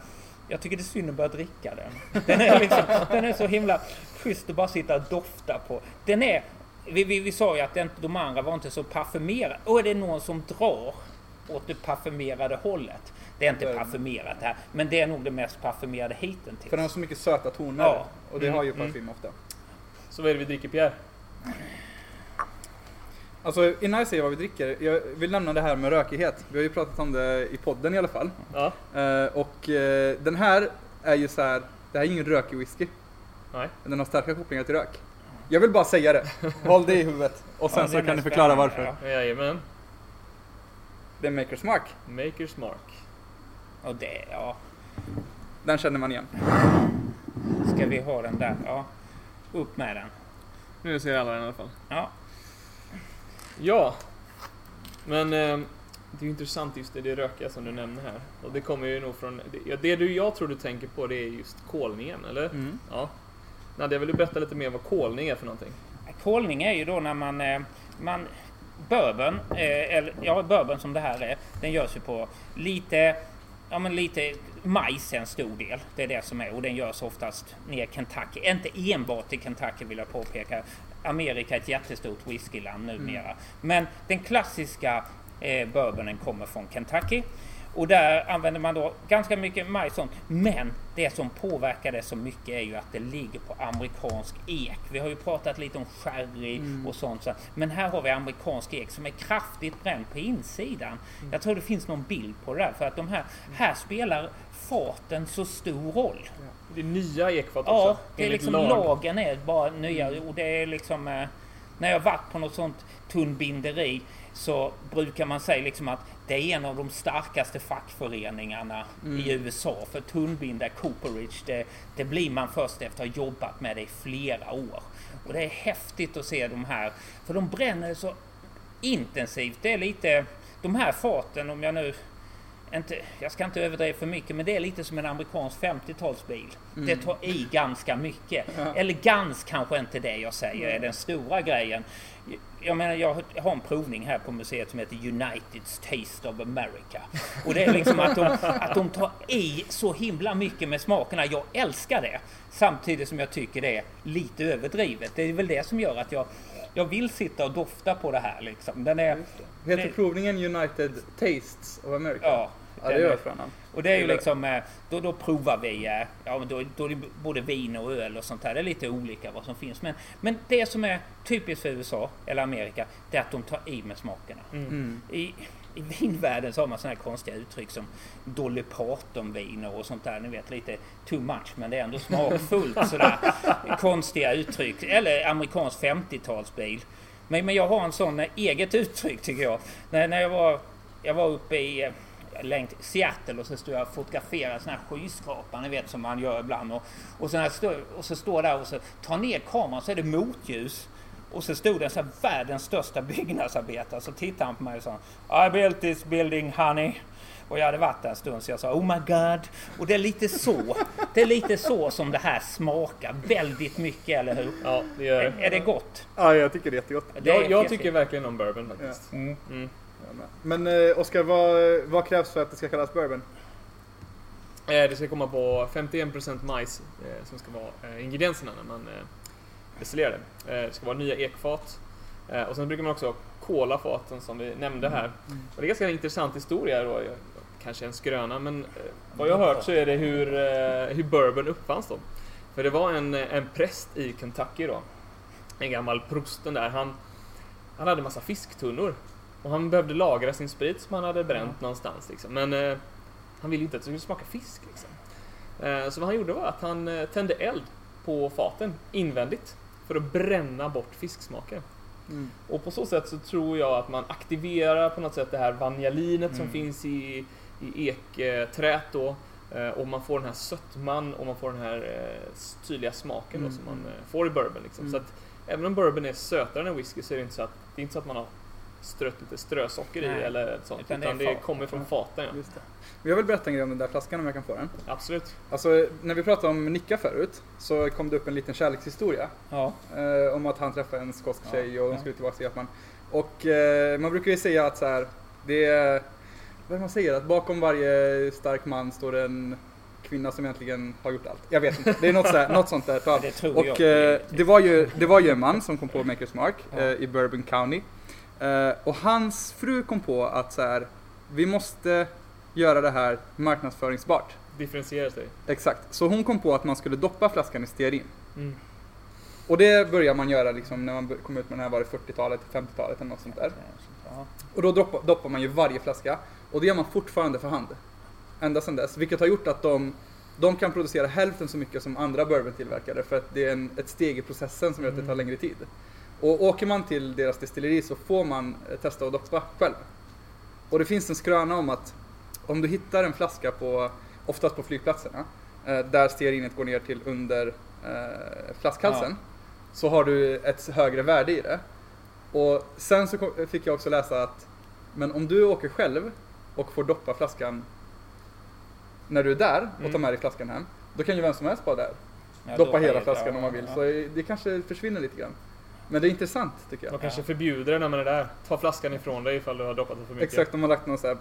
Jag tycker det är synd att börja dricka den. Den är, liksom, den är så himla schysst att bara sitta och dofta på. Den är... Vi, vi, vi sa ju att den, de andra var inte så parfymerade. Och är det någon som drar åt det parfymerade hållet. Det är inte det. parfymerat här, men det är nog det mest parfymerade hittills. För den har så mycket söta toner. Ja. Och det Mm, har ju mm. parfym ofta. Så vad är det vi dricker Pierre? Alltså innan jag säger vad vi dricker, jag vill nämna det här med rökighet. Vi har ju pratat om det i podden i alla fall. Ja. Eh, och eh, den här är ju så här, det här är ingen rökig whisky. Nej. Men den har starka kopplingar till rök. Jag vill bara säga det. Håll det i huvudet. Och sen Ja, så kan ni förklara varför. ja. Jajamän. Det är Makers Mark. Makers Mark. Och det, ja. Den känner man igen. Ska vi ha den där? Ja. Upp med den. Nu ser alla den i alla fall. Ja. Ja. Men eh, det är ju intressant just det, det rökiga som du nämner här. Och det kommer ju nog från... Det, ja, det du, jag tror du tänker på det är just kolningen, eller? Mm. Ja. Nadja, vill du berätta lite mer vad kolning är för någonting? Kolning är ju då när man, eh, man bourbon, eh, eller ja bourbon som det här är, den görs ju på lite, ja men lite majs är en stor del. Det är det som är och den görs oftast ner i Kentucky. Inte enbart i Kentucky vill jag påpeka. Amerika är ett jättestort whiskyland numera. Men den klassiska eh, bourbonen kommer från Kentucky. Och där använder man då ganska mycket sånt. Men det som påverkar det så mycket är ju att det ligger på amerikansk ek. Vi har ju pratat lite om sherry och sånt. Så. Men här har vi amerikansk ek som är kraftigt bränd på insidan. Jag tror det finns någon bild på det där. För att de här, här spelar faten så stor roll. Det är nya ekfat Ja, också. det är liksom lag. lagen är bara nya och det är liksom eh, när jag varit på något sånt tunnbinderi så brukar man säga liksom att det är en av de starkaste fackföreningarna i USA. För tunnbinda cooperage, det, det blir man först efter att ha jobbat med det i flera år. Och det är häftigt att se de här, för de bränner så intensivt. Det är lite, de här faten om jag nu inte, jag ska inte överdriva för mycket, men det är lite som en amerikansk 50-talsbil. Det tar i ganska mycket. Eller gans kanske inte det jag säger är den stora grejen. Jag menar, jag har en provning här på museet som heter United's Taste of America. Och det är liksom att de, att de tar i så himla mycket med smakerna. Jag älskar det. Samtidigt som jag tycker det är lite överdrivet. Det är väl det som gör att jag, jag vill sitta och dofta på det här liksom. Den är... Heter Det- provningen United Tastes of America? Ja, ja det den gör är- jag för Och det är ju liksom, eh, då, då provar vi, eh, ja men då, då är det både vin och öl och sånt där. Det är lite olika vad som finns. Men, men det som är typiskt för USA eller Amerika, det är att de tar i med smakerna. Mm. I, I vinvärlden så har man sådana här konstiga uttryck som Dolly Parton-viner och sånt där. Ni vet lite too much men det är ändå smakfullt sådär. Konstiga uttryck. Eller amerikansk 50-talsbil. Men, men jag har en sån eh, eget uttryck tycker jag. När, när jag var, jag var uppe i längt Seattle och så stod jag och fotograferade såna här skyskrapor, ni vet som man gör ibland. Och, och, så, jag stod, och så står där och så tar ner kameran så är det motljus. Och så stod det sån här världens största byggnadsarbetare så tittade han på mig och sa I built this building honey. Och jag hade varit där en stund så jag sa Oh my God. Och det är lite så. Det är lite så som det här smakar. Väldigt mycket, eller hur? Ja, det gör Är, det. är det gott? Ja, jag tycker det är jättegott. Det är Jag, jag fett. tycker verkligen om bourbon faktiskt. Mm. Mm. Men eh, Oskar, vad, vad krävs för att det ska kallas bourbon? Eh, Det ska komma på 51% majs eh, som ska vara eh, ingredienserna när man destillerar det. Det ska vara nya ekfat. Och sen brukar man också ha kolafaten som vi nämnde här. Och det är en ganska intressant historia då. Kanske en skröna, men vad jag har hört så är det hur, hur bourbon uppfanns då. För det var en, en präst i Kentucky då. En gammal prosten där. Han, han hade massa fisktunnor. Och han behövde lagra sin sprit som han hade bränt någonstans. Liksom. Men eh, han ville inte att det skulle smaka fisk. Liksom. Eh, så vad han gjorde var att han eh, tände eld på faten invändigt. För att bränna bort fisksmaken. Mm. Och på så sätt så tror jag att man aktiverar på något sätt det här vanjalinet som Mm. finns i, i ekträet då. Eh, Och man får den här sötman och man får den här eh, tydliga smaken då Mm. som man eh, får i bourbon. Liksom. Mm. Så att även om bourbon är sötare än whisky så är det inte så att, det är inte så att man har strött lite strösocker i eller sånt. Utan Utan, det det, kommer från faten. Ja. Just det. Jag vill berätta en grej om den där flaskan om jag kan få den. Absolut. Alltså, när vi pratade om Nicka förut så kom det upp en liten kärlekshistoria. Ja. Eh, om att han träffade en skotsk Ja, tjej och de skulle tillbaka till Japan. Och eh, man brukar ju säga att så här, det är, vad är man säger? Att bakom varje stark man står en kvinna som egentligen har gjort allt. Jag vet inte, det är något, så här, något sånt där. Det tror Och jag. eh, det, var ju, det var ju en man som kom på Makers Mark Ja. eh, i Bourbon County. Eh, och hans fru kom på att så här, vi måste göra det här marknadsföringsbart. Differentiera sig. Exakt. Så hon kom på att man skulle doppa flaskan i stearin. Mm. Och det börjar man göra liksom när man kom ut med den här, var det 40-talet, 50-talet eller något sånt där. Och då doppar, doppar man ju varje flaska. Och det gör man fortfarande för hand. Ända sedan dess. Vilket har gjort att de, de kan producera hälften så mycket som andra bourbon-tillverkare. För att det är en, ett steg i processen som gör att det tar längre tid. Och åker man till deras destilleri så får man eh, testa att doppa själv. Och det finns en skröna om att om du hittar en flaska på, oftast på flygplatserna, eh, där stearinet går ner till under eh, flaskhalsen, så har du ett högre värde i det. Och sen så fick jag också läsa att, men om du åker själv och får doppa flaskan när du är där och tar Mm. med dig flaskan hem, då kan ju vem som helst vara där. Ja, doppa hela ja, flaskan om man ja, vill. ja. Så det kanske försvinner lite grann. Men det är intressant tycker De jag. kanske förbjuder det när man är där. Ta flaskan ifrån dig ifall du har doppat det för mycket. Exakt, de har lagt någon så här,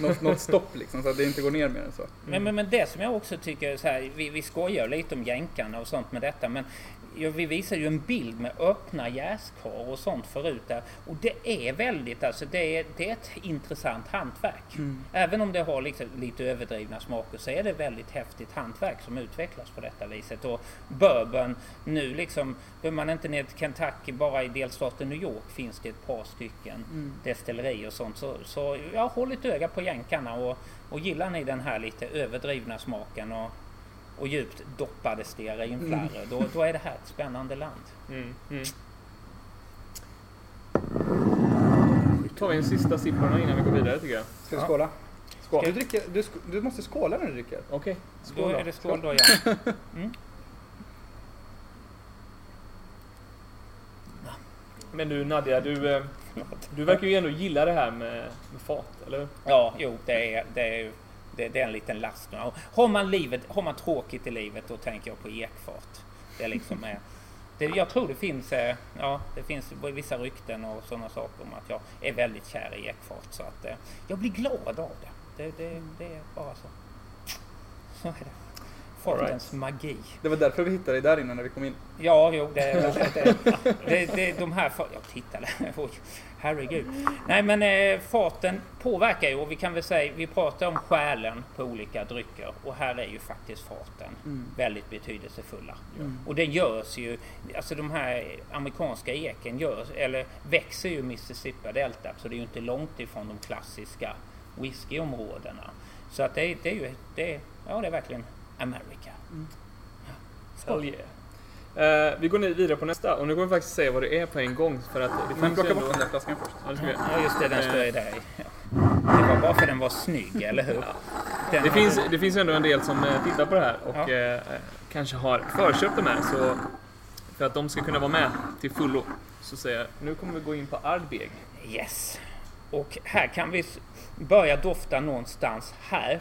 något, något stopp liksom så att det inte går ner mer än så. Men, men, men det som jag också tycker, så här, vi, vi skojar lite om jänkarna och sånt med detta, men ja, vi visar ju en bild med öppna jäskar och sånt förut där. Och det är väldigt, alltså det är, det är ett intressant hantverk. Även om det har liksom lite överdrivna smaker så är det väldigt häftigt hantverk som utvecklas på detta viset. Och bourbon, nu liksom, behöver man inte ner till Kentucky, bara i delstaten New York finns det ett par stycken destillerier och sånt. Så, så ja, håll ett öga på jänkarna och, och gillar ni den här lite överdrivna smaken och, och djupt doppade stearinflarror, då, då är det här ett spännande land. Mm. Mm. Då tar vi en sista sipp innan vi går vidare tycker jag. Ska vi skåla? Skål. Ska du, dricka, du, sk- du måste skåla när du dricker. Okej, Då skål är då. det skål då igen. Men du Nadja, du, eh, du verkar ju ändå gilla det här med, med fat, eller? Ja, jo, det är, det är, det, det är en liten last. Har man, livet, har man tråkigt i livet, då tänker jag på ekfat. Det är liksom... eh, Det, jag tror det finns, eh, ja, det finns vissa rykten och sådana saker om att jag är väldigt kär i ekfat. Så att eh, jag blir glad av det. Det, det, det är bara så. Så är det. Fartens magi. Det var därför vi hittade dig där inne när vi kom in. Ja, jo, det, det, det, det, det de här... Jag tittade. Oj, herregud. Nej, men eh, faten påverkar ju och vi kan väl säga, vi pratar om själen på olika drycker och här är ju faktiskt faten väldigt betydelsefulla. Och det görs ju, alltså de här amerikanska eken görs, eller växer ju Mississippi Delta så det är ju inte långt ifrån de klassiska whiskyområdena. Så att det, det är ju, det, ja det är verkligen America. Hell yeah. Eh, vi går nu vidare på nästa och nu kommer vi faktiskt säga vad det är på en gång för att det Men plocka ändå... bort den där flaskan först. Ja, vi. Ja just det, den står ju där. Ja. Det var bara för den var snygg, eller hur? Den Det finns, det finns ju ändå en del som eh, tittar på det här och Ja. eh, kanske har förköpt de här. Så för att de ska kunna vara med till fullo så säger jag, nu kommer vi gå in på Ardbeg. Yes. Och här kan vi börja dofta någonstans här.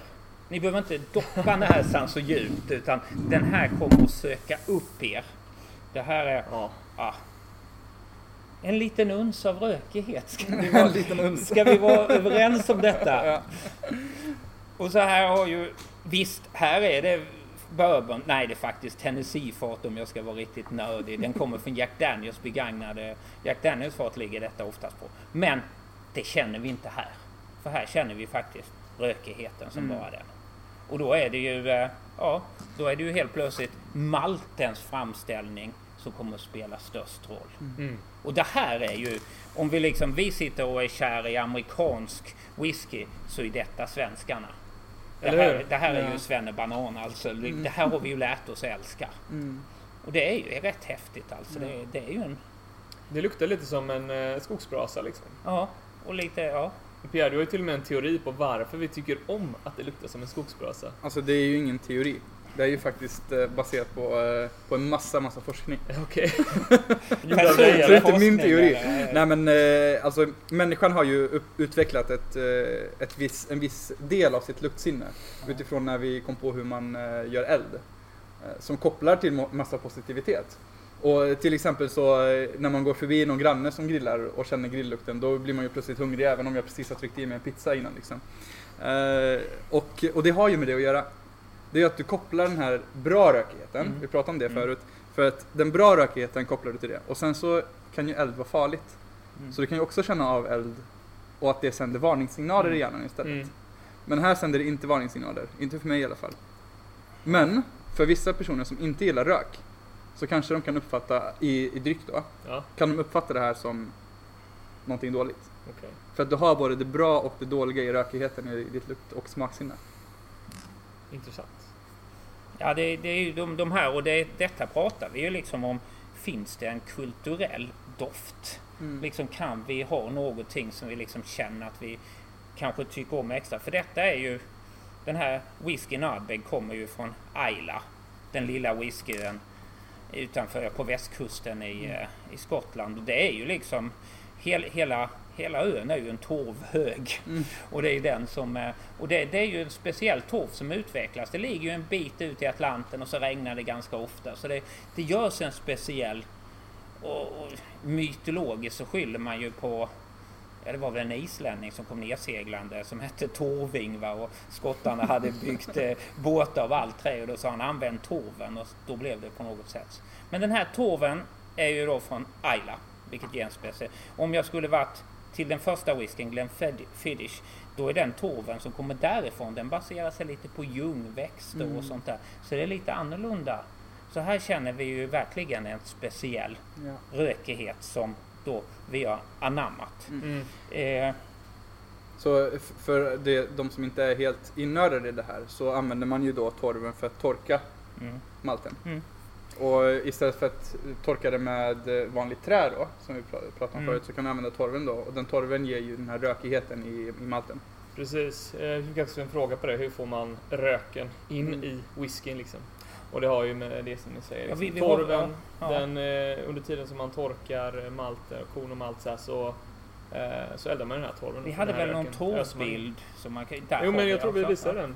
Ni behöver inte doppa näsan så djupt utan den här kommer att söka upp er. Det här är Ja. ah, en liten uns av rökighet. Ska vi vara, ska vi vara överens om detta? Ja. Och så här har ju, visst, här är det bourbon, nej det är faktiskt Tennessee-fat om jag ska vara riktigt nördig. Den kommer från Jack Daniels begagnade, Jack Daniels fat ligger detta oftast på. Men det känner vi inte här. För här känner vi faktiskt rökigheten som bara den. Och då är det ju, eh, ja, då är det ju helt plötsligt maltens framställning som kommer att spela störst roll. Mm. Och det här är ju, om vi liksom, vi sitter och är kära i amerikansk whisky så är detta svenskarna. Det här, det här är ju Ja. svennebanan alltså. Det här har vi ju lärt oss älska. Mm. Och det är ju rätt häftigt alltså. Det, det är ju en, Det luktar lite som en eh, skogsbrasa liksom. ja, och lite, ja. Pierre, du har ju till och med en teori på varför vi tycker om att det luktar som en skogsbrasa. Alltså det är ju ingen teori. Det är ju faktiskt eh, baserat på, eh, på en massa, massa forskning. Okej. Personlig Så det är inte min teori. Nej men eh, alltså människan har ju utvecklat ett, ett viss, en viss del av sitt luktsinne utifrån när vi kom på hur man gör eld. Som kopplar till massa positivitet. Och till exempel så när man går förbi någon granne som grillar och känner grilllukten då blir man ju plötsligt hungrig även om jag precis har tryckt i mig en pizza innan liksom. Och, och det har ju med det att göra. Det är att du kopplar den här bra rökigheten, Mm. vi pratade om det Mm. förut, för att den bra rökigheten kopplar du till det. Och sen så kan ju eld vara farligt. Mm. Så du kan ju också känna av eld och att det sänder varningssignaler i Mm. hjärnan istället. Mm. Men här sänder det inte varningssignaler, inte för mig i alla fall. Men för vissa personer som inte gillar rök så kanske de kan uppfatta, i, i dryck då, Ja, kan de uppfatta det här som någonting dåligt. okej. För att du har både det bra och det dåliga i rökigheten i ditt lukt och smaksinne. Intressant. Ja, det, det är ju de, de här och det, detta pratar vi ju liksom om. Finns det en kulturell doft? Mm. Liksom kan vi ha någonting som vi liksom känner att vi kanske tycker om extra? För detta är ju den här whiskyn Ardbeg kommer ju från Isla. Den lilla whiskyn utanför på västkusten i, eh, i Skottland. Och det är ju liksom hel, hela, hela ön är ju en torvhög. Mm. Och det är den som och det, det är ju en speciell torv som utvecklas. Det ligger ju en bit ut i Atlanten och så regnar det ganska ofta. Så det, det görs en speciell och, och mytologiskt så skyller man ju på Ja, det var väl en islänning som kom nerseglande som hette Torving va? och skottarna hade byggt eh, båtar av allt trä och då sa han använd torven och då blev det på något sätt. Men den här torven är ju då från Isla, vilket ger en speciell. Om jag skulle varit till den första whiskyn, Glenfiddich, då är den torven som kommer därifrån, den baserar sig lite på ljungväxter Mm. och sånt där. Så det är lite annorlunda. Så här känner vi ju verkligen en speciell Ja. rökighet som då vi har anammat. Mm. Eh, Så för det, de som inte är helt innördade i det här så använder man ju då torven för att torka mm, malten. Och istället för att torka det med eh, vanligt trä då, som vi pra- pratade om Mm. förut, så kan du använda torven då. Och den torven ger ju den här rökigheten i, i malten. Precis. Eh, Jag fick också en fråga på det. Hur får man röken in Mm. i whiskyn liksom? Och det har ju med det som ni säger. Ja, Liksom. vi- vi har- Torven, ja. den, eh, under tiden som man torkar malter, korn och malt så, här, så, så eldar man den här torven. vi hade här väl någon torvbild som man kan... Där Jo men jag tror vi visade den.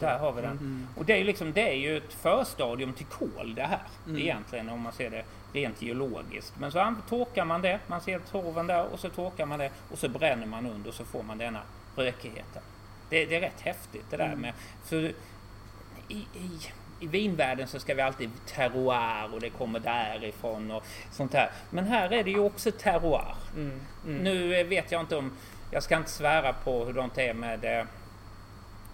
Där har vi den. Mm. Och det är ju liksom, det är ju ett förstadium till kol det här. Mm. Egentligen om man ser det rent geologiskt. Men så torkar man det, man ser torven där och så torkar man det och så bränner man under och så får man denna rökigheten. Det, det är rätt häftigt det där Mm. med... För i, i, i vinvärlden så ska vi alltid terroir och det kommer därifrån och sånt där. Men här är det ju också terroir. Mm. Mm. Nu vet jag inte om, jag ska inte svära på hur de är med, eh,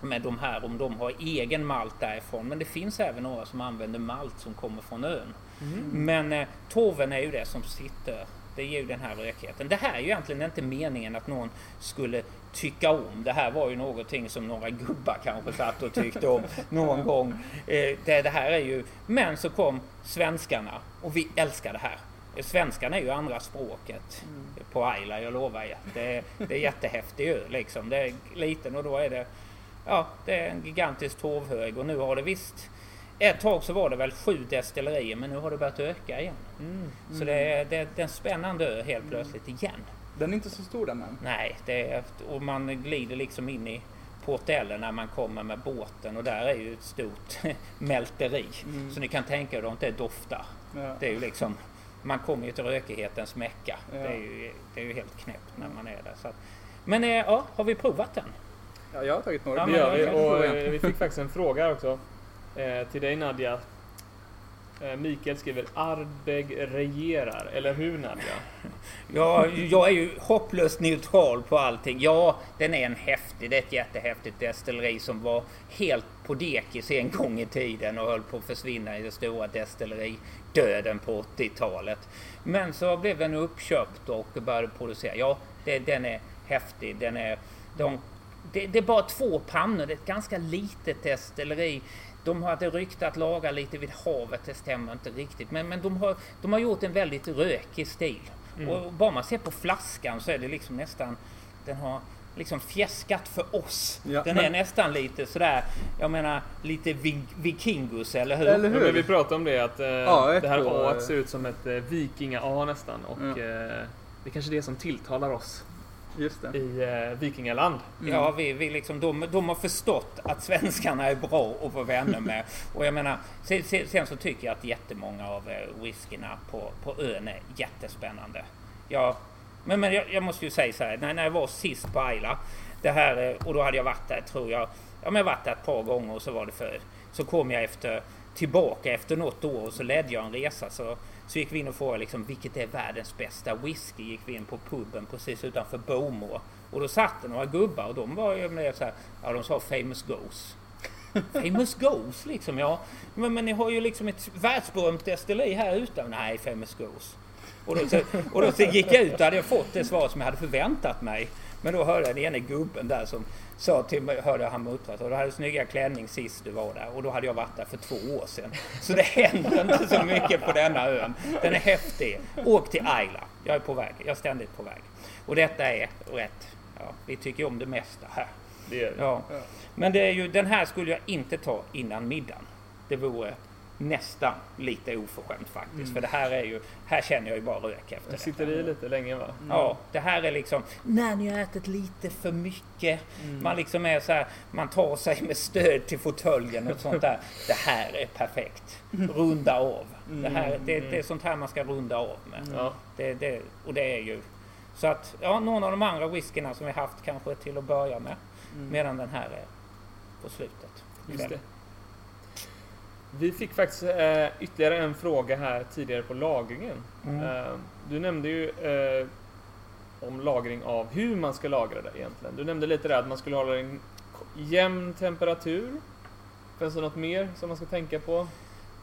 med de här, om de har egen malt därifrån. Men det finns även några som använder malt som kommer från ön. Mm. Men eh, torven är ju det som sitter, det ger ju den här rökigheten. Det här är ju egentligen inte meningen att någon skulle tycka om. Det här var ju någonting som några gubbar kanske satt och tyckte om någon gång. Eh, det, det här är ju, men så kom svenskarna och vi älskar det här. Eh, Svenskan är ju andra språket på Ayla, jag lovar er. Det, det är jättehäftig ö liksom. Det är liten och då är det, ja, det är en gigantisk torvhög och nu har det visst ett tag så var det väl sju destillerier men nu har det börjat öka igen. Mm. Så det är, det, är en spännande ö helt plötsligt igen. Den är inte så stor den än. Nej, det är, och man glider liksom in i Portellen när man kommer med båten och där är ju ett stort mälteri. Mm. Så ni kan tänka er hur det doftar. Ja. Det är ju liksom, man kommer ju till rökighetens mecka. Ja. Det, är ju, det är ju helt knäppt när man är där. Så att, men eh, ja, har vi provat den? Ja, jag har tagit några. Ja, Det gör vi. Och eh, vi fick faktiskt en fråga också. Eh, till dig Nadja. Eh, Mikael skriver Ardbeg regerar. Eller hur Nadja? Ja, jag är ju hopplöst neutral på allting. Ja, den är en häftig, det är ett jättehäftigt destilleri som var helt på dekis en gång i tiden och höll på att försvinna i det stora destilleridöden på 80-talet. Men så blev den uppköpt och började producera. Ja, det, den är häftig. Den är, de, det, det är bara två pannor, det är ett ganska litet destilleri. De hade rykte att laga lite vid havet, det stämmer inte riktigt. Men, men de, har, de har gjort en väldigt rökig stil. Mm. Och bara man ser på flaskan så är det liksom nästan, den har liksom fjäskat för oss. Ja, den men- är nästan lite sådär, jag menar lite vikingus, eller hur? Eller Ja, hur? men vi pratade om det att eh, Ja, det här A ser ut som ett eh, vikinga-A nästan. Och Ja. eh, det är kanske det som tilltalar oss. I eh, vikingaland. Mm. Ja, vi, vi liksom, de, de har förstått att svenskarna är bra att vara vänner med. Och jag menar, sen, sen, sen så tycker jag att jättemånga av eh, whiskyna på, på ön är jättespännande. Ja, men, men jag, jag måste ju säga så här, när, när jag var sist på Ayla, det här, eh, och då hade jag varit där tror jag, ja men jag varit där ett par gånger och så var det för, så kom jag efter, tillbaka efter något år och så ledde jag en resa så, så gick vi in och frågade liksom vilket är världens bästa whisky? Gick vi in på puben precis utanför Bowmore Och då satt det några gubbar och de var ju med så här, ja de sa famous goes. Famous Goes liksom, ja. Men, men ni har ju liksom ett världsberömt destilleri här ute. Nej, Famous Goes. Och då, så, och då så gick jag ut och hade jag fått det svar som jag hade förväntat mig. Men då hörde jag den ene gubben där som sa till mig, hörde han muttra, och du hade snygga klänning sist du var där och då hade jag varit där för två år sedan. Så det händer inte så mycket på denna ön. Den är häftig. Åk till Ayla. Jag är på väg. Jag är ständigt på väg. Och detta är rätt. Ja, vi tycker om det mesta här. Det vi. Ja. Men det är ju, den här skulle jag inte ta innan middagen. Det vore nästan lite oförskämt faktiskt. För det här är ju, här känner jag ju bara rök efter det. sitter i lite länge va? Ja, det här är liksom när ni har ätit lite för mycket. Mm. Man liksom är så här, man tar sig med stöd till fåtöljen och sånt där. Det här är perfekt. Runda av. Det, här, det, det är sånt här man ska runda av med. Ja. Det, det, och det är ju så att, ja, någon av de andra whiskyna som vi haft kanske till att börja med. Medan den här är på slutet. Just det. Vi fick faktiskt eh, ytterligare en fråga här tidigare på lagringen. Mm. Eh, du nämnde ju eh, om lagring av hur man ska lagra det egentligen. Du nämnde lite där att man skulle hålla en jämn temperatur. Finns det något mer som man ska tänka på?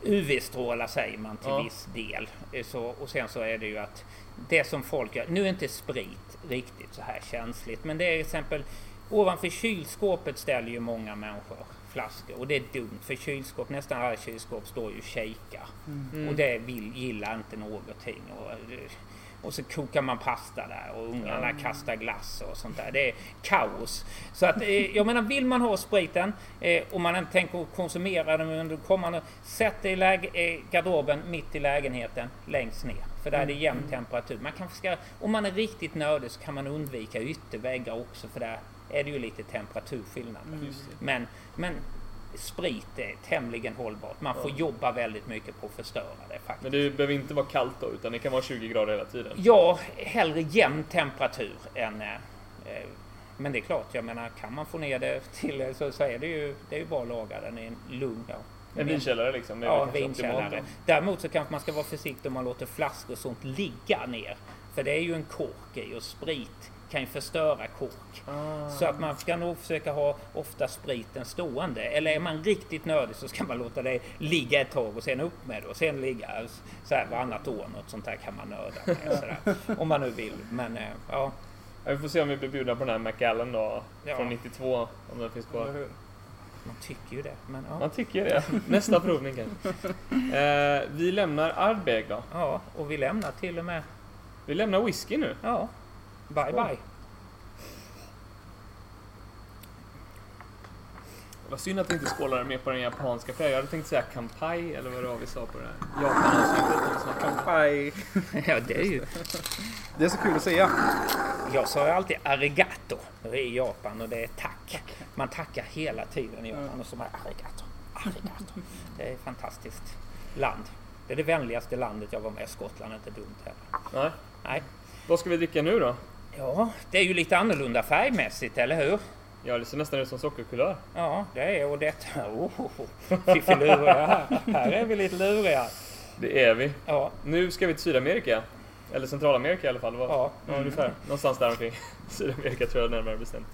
UV-strålar säger man till Ja. viss del. Eh, Så, och sen så är det ju att det som folk gör, nu är inte sprit riktigt så här känsligt, men det är till exempel ovanför kylskåpet ställer ju många människor flaskor och det är dumt för kylskåp, nästan alla kylskåp står ju och shakar Mm. och det vill, gillar inte någonting. Och, och så kokar man pasta där och ungarna Ja. kastar glass och sånt där. Det är kaos. Så att, eh, jag menar, vill man ha spriten eh, och man inte tänker konsumera den under kommande, sätt det i läge, eh, garderoben mitt i lägenheten längst ner. För där är det jämn temperatur. Man ska, om man är riktigt nördig så kan man undvika ytterväggar också för där är det ju lite temperaturskillnad. Just det. Men, men sprit är tämligen hållbart. Man får Ja. jobba väldigt mycket på att förstöra det faktiskt. Men det behöver inte vara kallt då, utan det kan vara 20 grader hela tiden. Ja, hellre jämn temperatur än... Eh, eh, men det är klart, jag menar kan man få ner det till eh, så, så är det ju, det är ju bara att laga den i en lugn... Ja, En vinkällare liksom. Ja vinkällare. Däremot så kanske man ska vara försiktig om man låter flaskor och sånt ligga ner. För det är ju en kork i och sprit kan ju förstöra kork. Ah. Så att man ska nog försöka ha ofta spriten stående. Eller är man riktigt nördig så ska man låta det ligga ett tag och sen upp med det och sen ligga så här varannat år. Något sånt där kan man nörda med. Sådär. Om man nu vill. Men eh, ja. Ja, vi får se om vi blir bjudna på den här McAllen då. Ja. Från 92, om den finns kvar. Man tycker ju det. Men ja. Man tycker det. Nästa provning kanske. Eh, vi lämnar Ardbeg då. ja. Och vi lämnar till och med. Vi lämnar whisky nu. Ja. Bye bye. Vad synd att vi inte skålade mer på den japanska för jag hade tänkt säga kampai eller vad det var vi sa på det här Japan-avsnittet. om- Kampai. Ja, det är ju. Det är så kul att säga. Jag sa ju alltid arigato i Japan och det är tack. Man tackar hela tiden i Japan och så bara arigato, arigato. Det är ett fantastiskt land. Det är det vänligaste landet jag var med i. Skottland är inte dumt heller. Nej. Nej. Vad ska vi dricka nu då? Ja, det är ju lite annorlunda färgmässigt, eller hur? Ja, det ser nästan ut som sockerkulör. Ja, det är och detta. Oh, Fiffiluriga här. Här är vi lite luriga. Det är vi. Ja, Nu ska vi till Sydamerika. Eller Centralamerika i alla fall. Vad? ja. Ja, ungefär. Någonstans där omkring. Sydamerika tror jag närmare bestämt.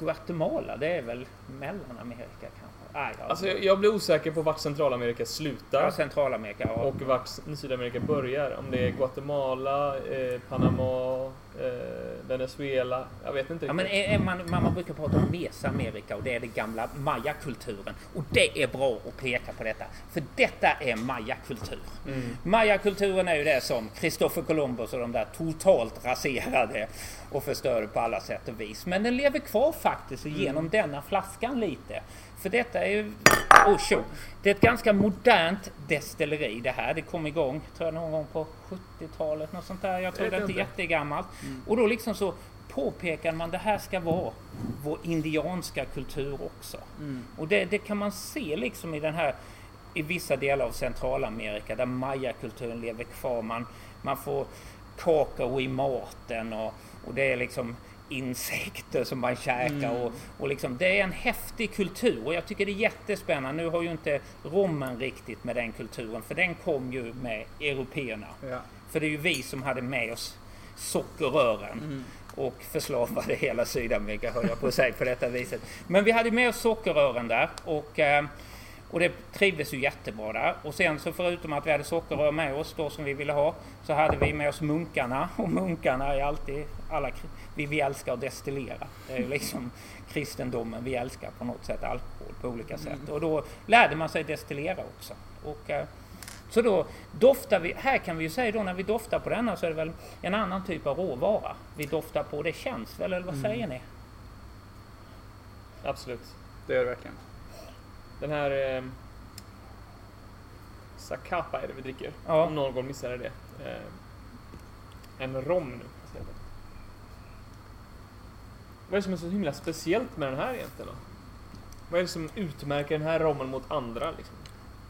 Guatemala, det är väl Mellanamerika kanske? Nej, ja. Alltså, jag, jag blir osäker på vart Centralamerika slutar. ja, Centralamerika. Ja. och vart Sydamerika börjar. Om det är Guatemala, eh, Panama, eh, Venezuela. Jag vet inte Ja, riktigt. men är, är man, man, man brukar prata om Mesoamerika och det är den gamla mayakulturen. Och det är bra att peka på detta. För detta är mayakultur. Mm. Mayakulturen är ju det som Kristoffer Columbus och de där totalt raserade och förstörde på alla sätt och vis. Men den lever kvar faktiskt genom denna flaskan lite. För detta är ju... Oh, tjo. Det är ett ganska modernt destilleri det här. Det kom igång, tror jag, någon gång på 70-talet. Något sånt där. Jag tror det är inte jättegammalt. Och då liksom så påpekar man det här ska vara vår indianska kultur också. Och det, det kan man se liksom i den här i vissa delar av Centralamerika där mayakulturen lever kvar. Man, man får kakao i maten och, och det är liksom insekter som man käkar. Och, och liksom, det är en häftig kultur och jag tycker det är jättespännande. Nu har ju inte rommen riktigt med den kulturen för den kom ju med européerna. Ja. För det är ju vi som hade med oss sockerrören. och förslavade hela Sydamerika höll jag på att säga på detta viset. Men vi hade med oss sockerrören där och, eh, och det trivdes ju jättebra där. Och sen så förutom att vi hade sockerrör med oss då som vi ville ha så hade vi med oss munkarna och munkarna är alltid alla, vi, vi älskar att destillera. Det är ju liksom kristendomen, vi älskar på något sätt alkohol på olika sätt. Och då lärde man sig destillera också. Och, eh, så då doftar vi, här kan vi ju säga då när vi doftar på denna så är det väl en annan typ av råvara vi doftar på. Det känns väl, eller vad säger ni? Absolut. Det är det verkligen. Den här... Eh, Zacapa är det vi dricker. Ja. Om någon missade det. Eh, en rom nu. Vad är det som är så himla speciellt med den här egentligen då? Vad är det som utmärker den här rommen mot andra? Liksom?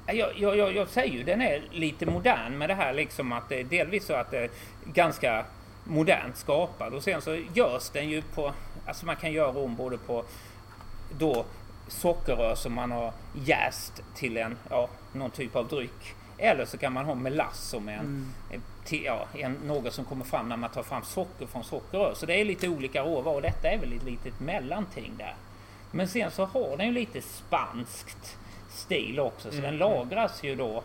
Jag, jag, jag, jag säger ju den är lite modern med det här liksom att det är delvis så att det är ganska modernt skapad och sen så görs den ju på, alltså man kan göra rom både på då sockerrör som man har jäst till en, ja, någon typ av dryck. Eller så kan man ha melass som är en, Mm. till- ja, en, något som kommer fram när man tar fram socker från sockerrör. Så det är lite olika råvaror och detta är väl ett litet mellanting där. Men sen så har den ju lite spanskt stil också så Mm, den mm. lagras ju då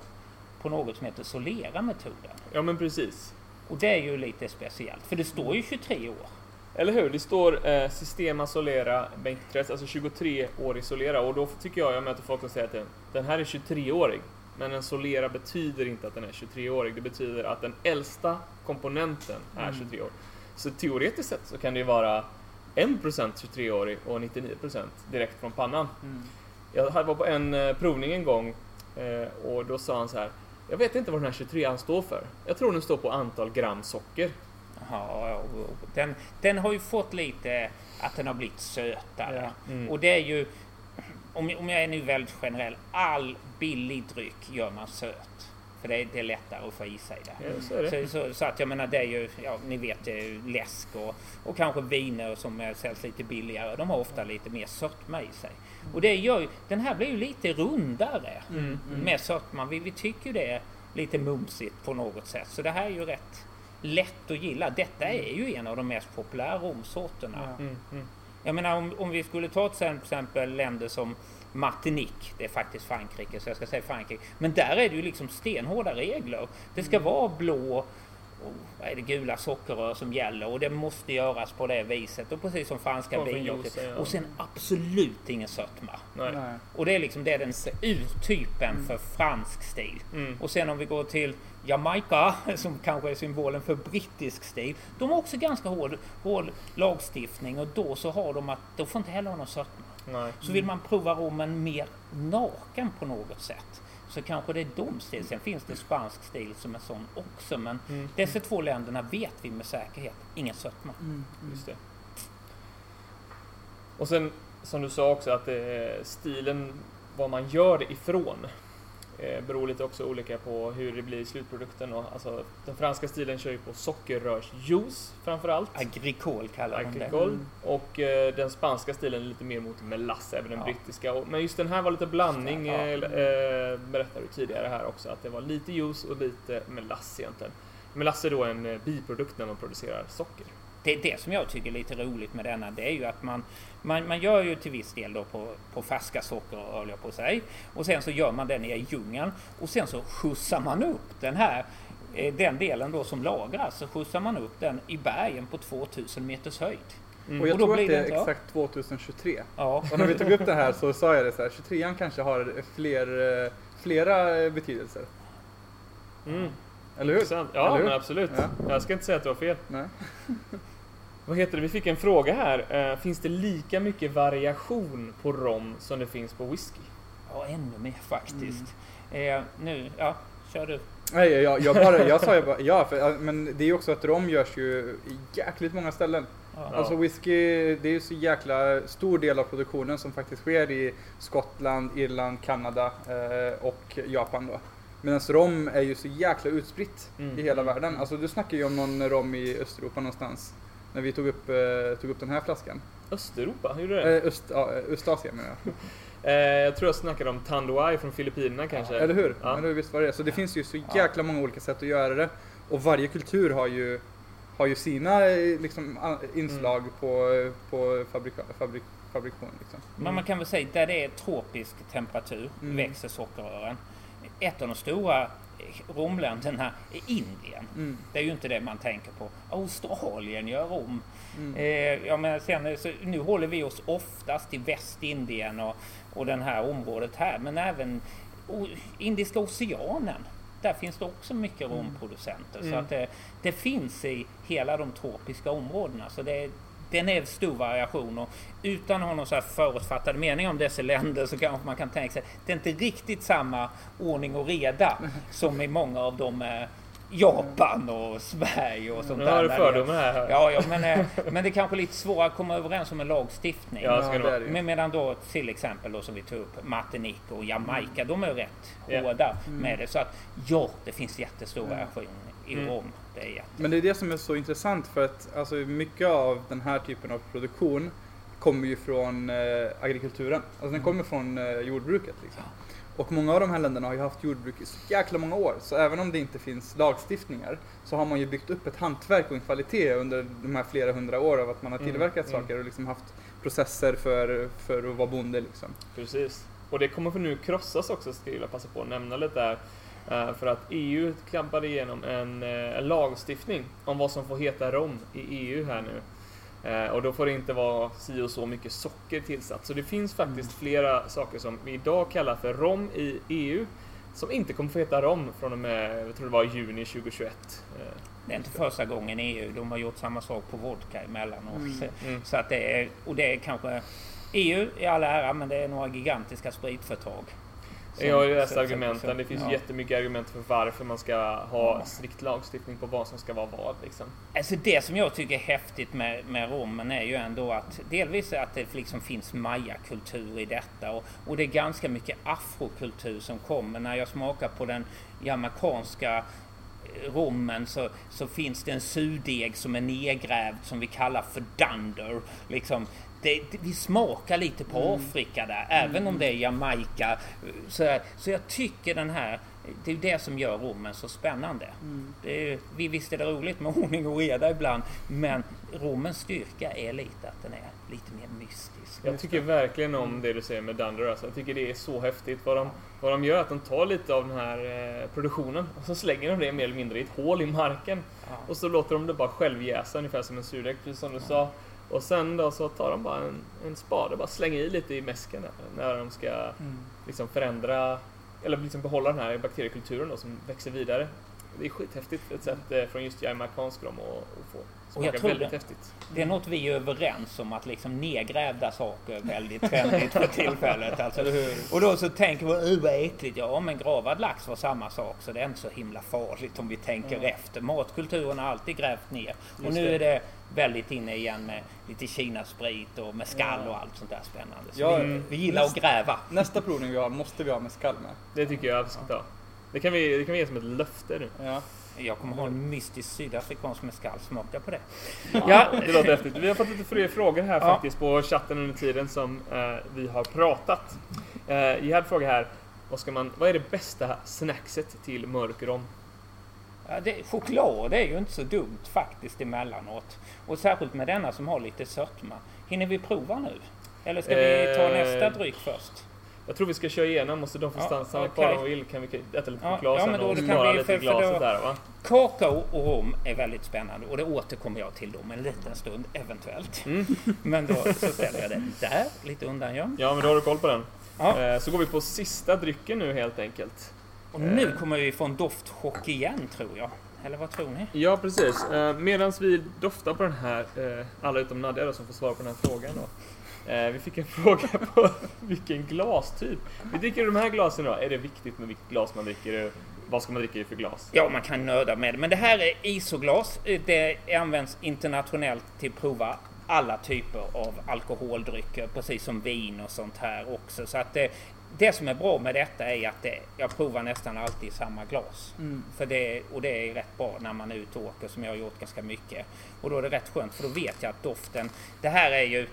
på något som heter Solera-metoden. Ja men precis. Och det är ju lite speciellt för det står ju 23 år. Eller hur? Det står eh, Sistema Solera bänkpress, alltså 23 år i Solera. Och då tycker jag, jag möter folk som säger att den, här är 23-årig. Men en Solera betyder inte att den är 23-årig. Det betyder att den äldsta komponenten är Mm. 23 år. Så teoretiskt sett så kan det ju vara 1% 23-årig och 99% direkt från pannan. Mm. Jag var på en eh, provning en gång eh, och då sa han så här. Jag vet inte vad den här 23an står för. Jag tror den står på antal gram socker. Ja, ja, den, den har ju fått lite att den har blivit sötare. Mm. Och det är ju, om, om jag är nu väldigt generell, all billig dryck gör man söt. För det är, det är lättare att få i sig det. Ja, så det. Så, så, så att jag menar det är ju, ja ni vet det läsk och, och kanske viner som säljs lite billigare. De har ofta lite mer sötma i sig. Och det gör ju, den här blir ju lite rundare Mm. med sötman. Vi, vi tycker ju det är lite mumsigt på något sätt. Så det här är ju rätt lätt att gilla. Detta är ju en av de mest populära romsorterna. Ja. Mm, mm. Jag menar om, om vi skulle ta till exempel länder som Martinique, det är faktiskt Frankrike så jag ska säga Frankrike. Men där är det ju liksom stenhårda regler. Det ska vara blå vad är det, gula sockerrör som gäller och det måste göras på det viset. Och precis som franska Kommer viner. juice, ja. Och sen absolut ingen sötma. Nej. Nej. Och det är liksom det är den urtypen för fransk stil. Mm. Och sen om vi går till Jamaica, som kanske är symbolen för brittisk stil. De har också ganska hård, hård lagstiftning och då så har de att de får inte heller ha någon sötma. Nej. Så vill man prova rommen mer naken på något sätt så kanske det är de stil. Sen finns det spansk stil som är sån också men Mm. dessa två länderna vet vi med säkerhet ingen sötma. Mm. Just det. Och sen som du sa också att eh, stilen, vad man gör det ifrån, eh, beror lite också olika på hur det blir i slutprodukten. Och, alltså, den franska stilen kör ju på sockerrörsjuice framförallt. Agricole kallar de det. Agricole. Och eh, den spanska stilen är lite mer mot melass, även den Ja. brittiska. Och, men just den här var lite blandning, Ja. eh, eh, berättade du tidigare här också, att det var lite juice och lite melass egentligen. Melass är då en eh, biprodukt när man producerar socker. Det, det som jag tycker är lite roligt med denna det är ju att man, man, man gör ju till viss del då på, på färska socker höll jag på säga. Och sen så gör man den i djungeln och sen så skjutsar man upp den här eh, den delen då som lagras så skjutsar man upp den i bergen på 2000 meters höjd. Mm. Och jag Och då tror att det är exakt 2023. Ja, Och när vi tog upp det här så sa jag det så här, 23an kanske har fler, eh, flera eh, betydelser. Mm. Eller hur? Ja, Eller hur? men absolut. Ja. Jag ska inte säga att du har fel. Nej. Vad heter det? Vi fick en fråga här. Eh, finns det lika mycket variation på rom som det finns på whisky? ja ännu mer faktiskt. Eh, nu, ja, kör du. Nej, jag, jag, bara, jag sa ju bara ja, för, men det är ju också att rom görs ju i jäkligt många ställen. Ja. Alltså whisky, det är ju så jäkla stor del av produktionen som faktiskt sker i Skottland, Irland, Kanada eh, och Japan då. Medan rom är ju så jäkla utspritt Mm. i hela världen. Alltså du snackar ju om någon rom i Östeuropa någonstans. När vi tog upp, eh, tog upp den här flaskan. Östeuropa, hur gjorde det? Eh, Öst, ja, Östasien menar jag. Eh, jag tror jag snackade om Tanduay från Filippinerna kanske. Eller hur? Ja. Eller hur? Visst var det Så det finns ju så jäkla många olika sätt att göra det. Och varje kultur har ju har ju sina eh, liksom, inslag på, på fabrika, fabrik, fabrikation. Liksom. Men man kan väl säga där det är tropisk temperatur Mm. växer sockerrören. Ett av de stora romländerna är Indien. Mm. Det är ju inte det man tänker på. Australien gör rom. Mm. Eh, ja, men sen, så nu håller vi oss oftast i Västindien och, och den här området här. Men även Indiska oceanen. Där finns det också mycket romproducenter. Så Mm. att det, det finns i hela de tropiska områdena. Så det, den är stor variation. Och utan att ha någon så här förutfattad mening om dessa länder så kanske man kan tänka sig det är inte riktigt samma ordning och reda som i många av de eh, Japan och Sverige och sånt Nu där. har du fördomar här. Ja, ja men, eh, men det är kanske lite svårare att komma överens om en lagstiftning. Ja, ska det. Men medan då till exempel då som vi tog upp Martinique och Jamaica, de är ju rätt Ja. hårda med det. Så att ja, det finns jättestor variation i Mm. Rom. Det är jätte... Men det är det som är så intressant för att alltså, mycket av den här typen av produktion kommer ju från eh, agrikulturen. Alltså den kommer från eh, jordbruket. Liksom. Och många av de här länderna har ju haft jordbruk i så jäkla många år. Så även om det inte finns lagstiftningar så har man ju byggt upp ett hantverk och en kvalitet under de här flera hundra år av att man har Mm, tillverkat mm. saker och liksom haft processer för, för att vara bonde. Liksom. Precis. Och det kommer för nu krossas också, ska jag vilja passa på att nämna lite där. Eh, För att EU klampade igenom en, eh, en lagstiftning om vad som får heta rom i EU här nu. Eh, Och då får det inte vara si och så mycket socker tillsatt. Så det finns faktiskt flera saker som vi idag kallar för rom i EU som inte kommer få heta rom från och med, jag tror det var juni 2021. Eh, Det är inte första gången i EU. De har gjort samma sak på vodka emellanåt. Mm. Mm. Så att det är, och det är kanske EU i all ära, men det är några gigantiska spritföretag. Jag har ju läst argumenten. Det finns ja. jättemycket argument för varför man ska ha strikt lagstiftning på vad som ska vara vad. Liksom. Alltså det som jag tycker är häftigt med, med rommen är ju ändå att delvis att det liksom finns mayakultur i detta och, och det är ganska mycket afrokultur som kommer. När jag smakar på den jamaicanska eh, rommen så, så finns det en surdeg som är nedgrävd som vi kallar för dunder. Liksom, det, det, vi smakar lite på Afrika där, även om det är Jamaica. Så, så jag tycker den här, det är det som gör rommen så spännande. Det är, vi visst är det roligt med ordning och reda ibland, men romens styrka är lite att den är lite mer mystisk. Jag tycker verkligen om det du säger med Dunder. Alltså. Jag tycker det är så häftigt. Vad de, vad de gör att de tar lite av den här eh, produktionen och så slänger de det mer eller mindre i ett hål i marken. Ja. Och så låter de det bara självjäsa ungefär som en surdeg, precis som du sa. Och sen då så tar de bara en, en spade och bara slänger i lite i mäsken när de ska Mm. liksom förändra, eller liksom behålla den här bakteriekulturen då, som växer vidare. Det är skithäftigt ett sätt eh, från just jamaicansk rom att att få Och jag tror väldigt det- häftigt. Det är något vi är överens om att liksom nedgrävda saker är väldigt trendigt för tillfället. Alltså, och då så tänker vi, "Åh, vad äckligt. Ja, men gravad lax var samma sak så det är inte så himla farligt om vi tänker efter. Matkulturen har alltid grävt ner. Och Just nu det. är det väldigt inne igen med lite kinasprit och med skall Ja. och allt sånt där spännande. Så Ja, vi, vi gillar att gräva. Nästa provning vi har måste vi ha med skall med. Det tycker jag vi ska ta. Det kan vi, det kan vi ge som ett löfte nu. Ja. Jag kommer ha en mystisk sydafrikansk mescal. Smaka på det. Ja, det låter häftigt. Vi har fått lite fler frågor här Ja. faktiskt på chatten under tiden som eh, vi har pratat. Eh, jag hade fråga här. Vad, ska man, vad är det bästa snackset till mörk rom? Ja, det, choklad är ju inte så dumt faktiskt emellanåt. Och särskilt med denna som har lite sötma. Hinner vi prova nu? Eller ska vi ta Eh, nästa dryck först? Jag tror vi ska köra igenom och så de får Ja, stanna okej. kvar om vi vill. Kan vi äta lite Ja, choklad ja, sen och vi- lite för- i för då- där va? Kakao och rom är väldigt spännande och det återkommer jag till om en liten stund eventuellt. Mm. Men då så ställer jag den där, lite undan ja. Ja, men då har du koll på den. ja. Eh, så går vi på sista drycken nu helt enkelt. Och nu kommer vi få en doftchock igen tror jag. Eller vad tror ni? Ja, precis. Eh, Medan vi doftar på den här, eh, alla utom Nadja då, som får svara på den här frågan då. Eh, vi fick en fråga på vilken glastyp. Vi dricker de här glasen då. Är det viktigt med vilket glas man dricker? Vad ska man dricka i för glas? Ja, man kan nörda med det. Men det här är isoglas. Det används internationellt till att prova alla typer av alkoholdrycker, precis som vin och sånt här också. Så att det, det som är bra med detta är att det, jag provar nästan alltid samma glas. Mm. För det, och det är rätt bra när man är ute och åker, som jag har gjort ganska mycket. Och då är det rätt skönt, för då vet jag att doften... Det här är ju...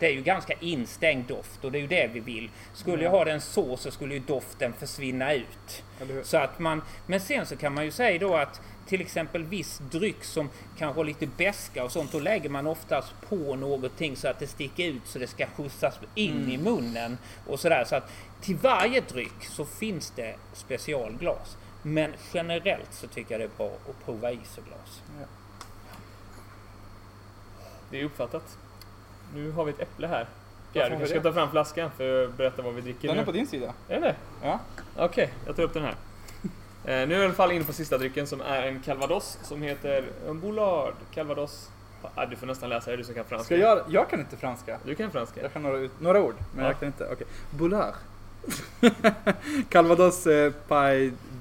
det är ju ganska instängd doft och det är ju det vi vill. Skulle jag ha den så så skulle ju doften försvinna ut. Så att man, men sen så kan man ju säga då att till exempel viss dryck som kanske har lite beska och sånt, då lägger man oftast på någonting så att det sticker ut så det ska skjutsas in i munnen och sådär. Så att till varje dryck så finns det specialglas. Men generellt så tycker jag det är bra att prova isoglas. Det är uppfattat. Nu har vi ett äpple här. Pierre, du vi kanske ska ta fram flaskan för att berätta vad vi dricker Den nu. är på din sida. Är det? Ja. Okej, jag tar upp den här. Eh, nu är jag i alla fall inne på sista drycken som är en calvados som heter en Boulard Calvados. Ah, du får nästan läsa det, du som kan franska. Ska jag, jag kan inte franska. Du kan franska. Jag kan några, några ord, men Ja. jag kan inte. Okej. Boulard. Calvados eh,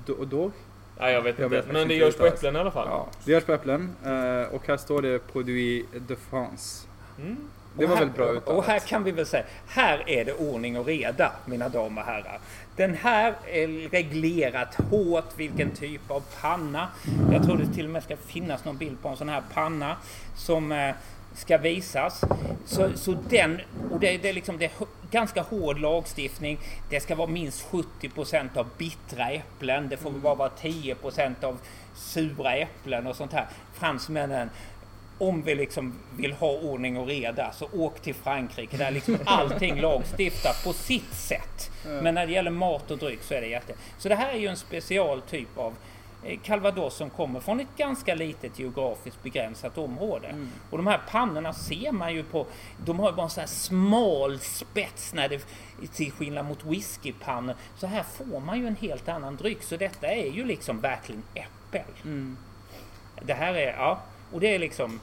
d'Or. Nej, jag vet Jag inte. vet Men det görs på äpplen i alla fall. Ja, det görs på äpplen. eh, och här står det Produit de France. Mm. Det var här, väl bra uttalat? Och här kan vi väl säga, här är det ordning och reda mina damer och herrar. Den här är reglerat hårt vilken typ av panna. Jag tror det till och med ska finnas någon bild på en sån här panna som eh, ska visas. Så, så den, och det, det, är liksom, det är ganska hård lagstiftning. Det ska vara minst 70% av bittra äpplen. Det får bara vara 10% av sura äpplen och sånt här. Fransmännen om vi liksom vill ha ordning och reda så åk till Frankrike där liksom allting lagstiftat på sitt sätt. Men när det gäller mat och dryck så är det jätte... Så det här är ju en special typ av eh, calvados som kommer från ett ganska litet geografiskt begränsat område. Och de här pannorna ser man ju på, de har ju bara en sån här smal spets när det, till skillnad mot whiskypannor. Så här får man ju en helt annan dryck. Så detta är ju liksom verkligen äppel. Mm. Det här är, ja, och det är liksom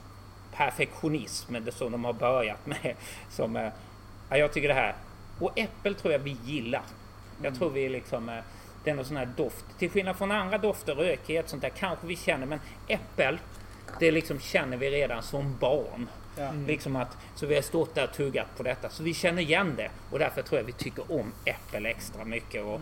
perfektionism det som de har börjat med. Som, eh, ja, jag tycker det här, och äppel tror jag vi gillar. Jag tror vi liksom, eh, det är någon sån här doft, till skillnad från andra dofter, rökighet, sånt där kanske vi känner, men äppel, det liksom känner vi redan som barn. Ja. Liksom att, så vi har stått där och tuggat på detta, så vi känner igen det. Och därför tror jag vi tycker om äppel extra mycket. Och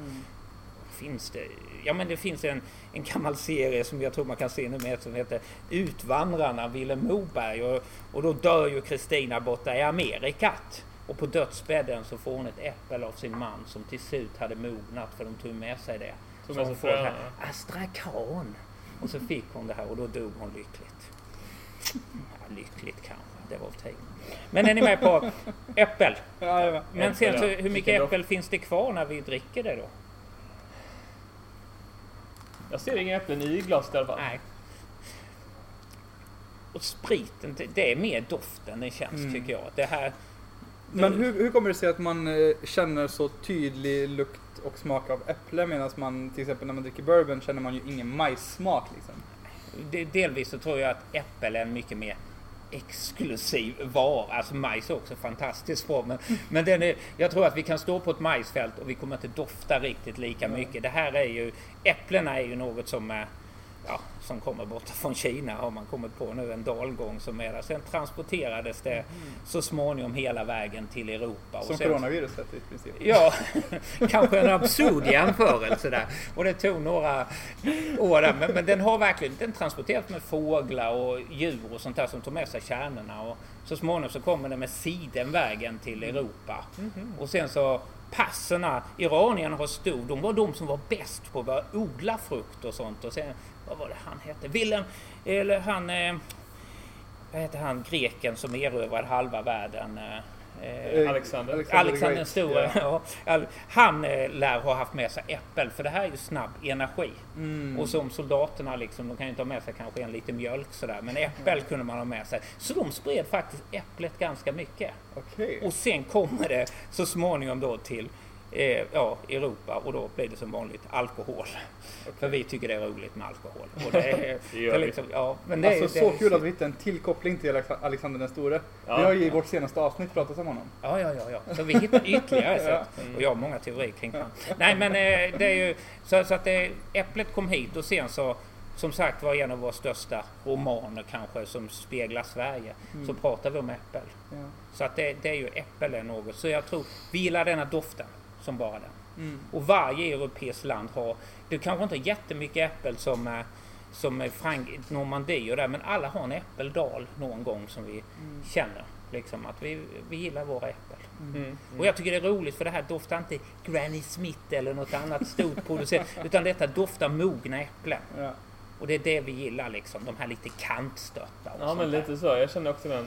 finns det, ja men det finns en, en gammal serie som jag tror man kan se nu med som heter Utvandrarna, Vilhelm Moberg. Och, och då dör ju Kristina borta i Amerikat. Och på dödsbädden så får hon ett äppel av sin man som till slut hade mognat för de tog med sig det. Tog Så hon får det här astrakan. Och så fick hon det här och då dog hon lyckligt. Ja, lyckligt kanske, det var tid. Men är ni med på äppel? Men sen så, hur mycket äppel finns det kvar när vi dricker det då? Jag ser inga äpplen i glaset i alla fall. Nej. Och spriten, det, det är mer doften det känns Mm. tycker jag. Det här... Men hur, hur kommer det sig att man eh, känner så tydlig lukt och smak av äpple medan man till exempel när man dricker bourbon känner man ju ingen majssmak liksom? Det, delvis så tror jag att äppel är mycket mer exklusiv vara. Alltså majs är också fantastiskt bra. Men, men den är, jag tror att vi kan stå på ett majsfält och vi kommer inte dofta riktigt lika mycket. Det här är ju, äpplena är ju något som är Ja, som kommer borta från Kina har man kommit på nu en dalgång som är där. Sen transporterades det så småningom hela vägen till Europa. och Som sen, coronaviruset i princip. Ja, kanske en absurd jämförelse där. Och det tog några år där. Men, men den har verkligen den transporterats med fåglar och djur och sånt där som tog med sig kärnorna. Och så småningom så kommer den med sidenvägen till Europa. Och sen så passerna, iranierna har stor, de var de som var bäst på att odla frukt och sånt. Och sen, vad var det han hette? Wilhelm, eller han, eh, vad heter han, greken som erövrade halva världen? Eh, Eh, Alexander. Alexander den Great, store, ja. han eh, lär ha haft med sig äppel för det här är ju snabb energi. Mm. Och som soldaterna liksom, de kan ju inte ha med sig kanske en liten mjölk sådär, men äppel kunde man ha med sig. Så de spred faktiskt äpplet ganska mycket. Okej. Och sen kommer det så småningom då till eh, ja, Europa och då blir det som vanligt alkohol. För vi tycker det är roligt med alkohol. Och det är, Det liksom, ja, men det, är- Alltså så kul att vi hittade en till koppling till Alex- Alexander den store. Ja. Vi har ju i vårt senaste avsnitt pratat om honom. Ja, ja, ja, ja. Så vi hittar ytterligare sätt. Mm. Och jag har många teorier kring det. Nej, men eh, det är ju så, så att det, Äpplet kom hit och sen så som sagt var en av våra största romaner kanske som speglar Sverige. Så pratar vi om äppel. Ja. Så att det, det är ju äppel är något. Så jag tror vi gillar denna doften som bara den. Mm. Och varje europeiskt land har, det kanske inte är jättemycket äppel som är som Frank, Normandie och där, men alla har en äppeldal någon gång som vi känner liksom att vi, vi gillar våra äpplen. Mm. Och jag tycker det är roligt för det här doftar inte Granny Smith eller något annat stort producerat. utan detta doftar mogna äpplen. Ja. Och det är det vi gillar liksom. De här lite kantstötta Ja men där. lite så. Jag känner också den.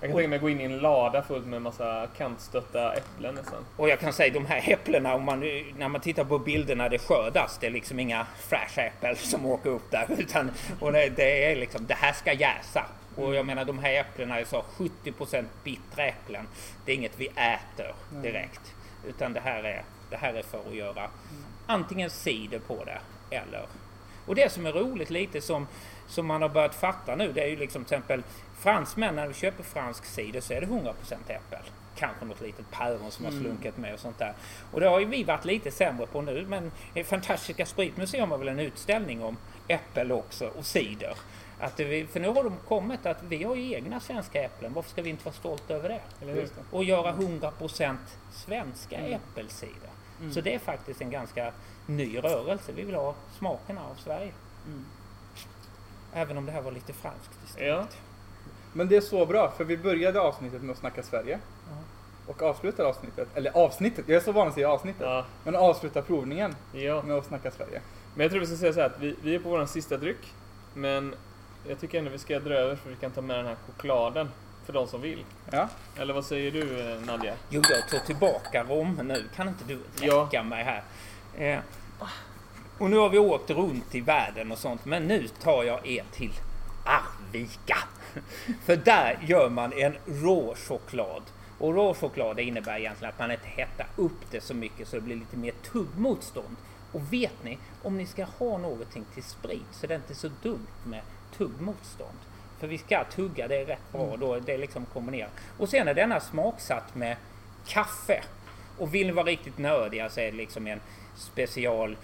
Jag kan tänka mig att gå in i en lada fullt med massa kantstötta äpplen nästan. Och jag kan säga de här äpplena, om man, när man tittar på bilderna det skördas, det är liksom inga fräscha äpplen som åker upp där. Utan, och det, det är liksom, det här ska jäsa. Och jag menar de här äpplena är så 70% bittra äpplen. Det är inget vi äter direkt. Utan det här är, det här är för att göra antingen cider på det eller... Och det som är roligt lite som, som man har börjat fatta nu, det är ju liksom till exempel fransmän, när vi köper fransk cider så är det 100% äppel. Kanske något litet päron som har slunkit med och sånt där. Och det har ju vi varit lite sämre på nu, men i Fantastiska Spritmuseum har väl en utställning om äppel också och cider. Att det, för nu har de kommit att vi har ju egna svenska äpplen, varför ska vi inte vara stolta över det? Och göra 100% svenska äppelcider. Så det är faktiskt en ganska ny rörelse. Vi vill ha smakerna av Sverige. Mm. Även om det här var lite franskt istället. Ja. Men det är så bra, för vi började avsnittet med att snacka Sverige. Ja. Och avslutade avsnittet, eller avsnittet, jag är så van att säga avsnittet. Ja. Men avsluta provningen ja. med att snacka Sverige. Men jag tror vi ska säga så här att vi, vi är på vår sista dryck. Men jag tycker ändå vi ska dra över för vi kan ta med den här chokladen. För de som vill. Ja. Eller vad säger du eh, Nadja? Jo, jag tar tillbaka rom nu. Kan inte du Ja. räcka mig här? Eh, och nu har vi åkt runt i världen och sånt. Men nu tar jag er till Arvika. För där gör man en rå choklad. Och rå choklad innebär egentligen att man inte hettar upp det så mycket så det blir lite mer tuggmotstånd. Och vet ni, om ni ska ha någonting till sprit så är det inte så dumt med tuggmotstånd. För vi ska tugga, det är rätt bra. Då det liksom kombinerat. Och sen är denna smaksatt med kaffe. Och vill ni vara riktigt nördiga så är det liksom en special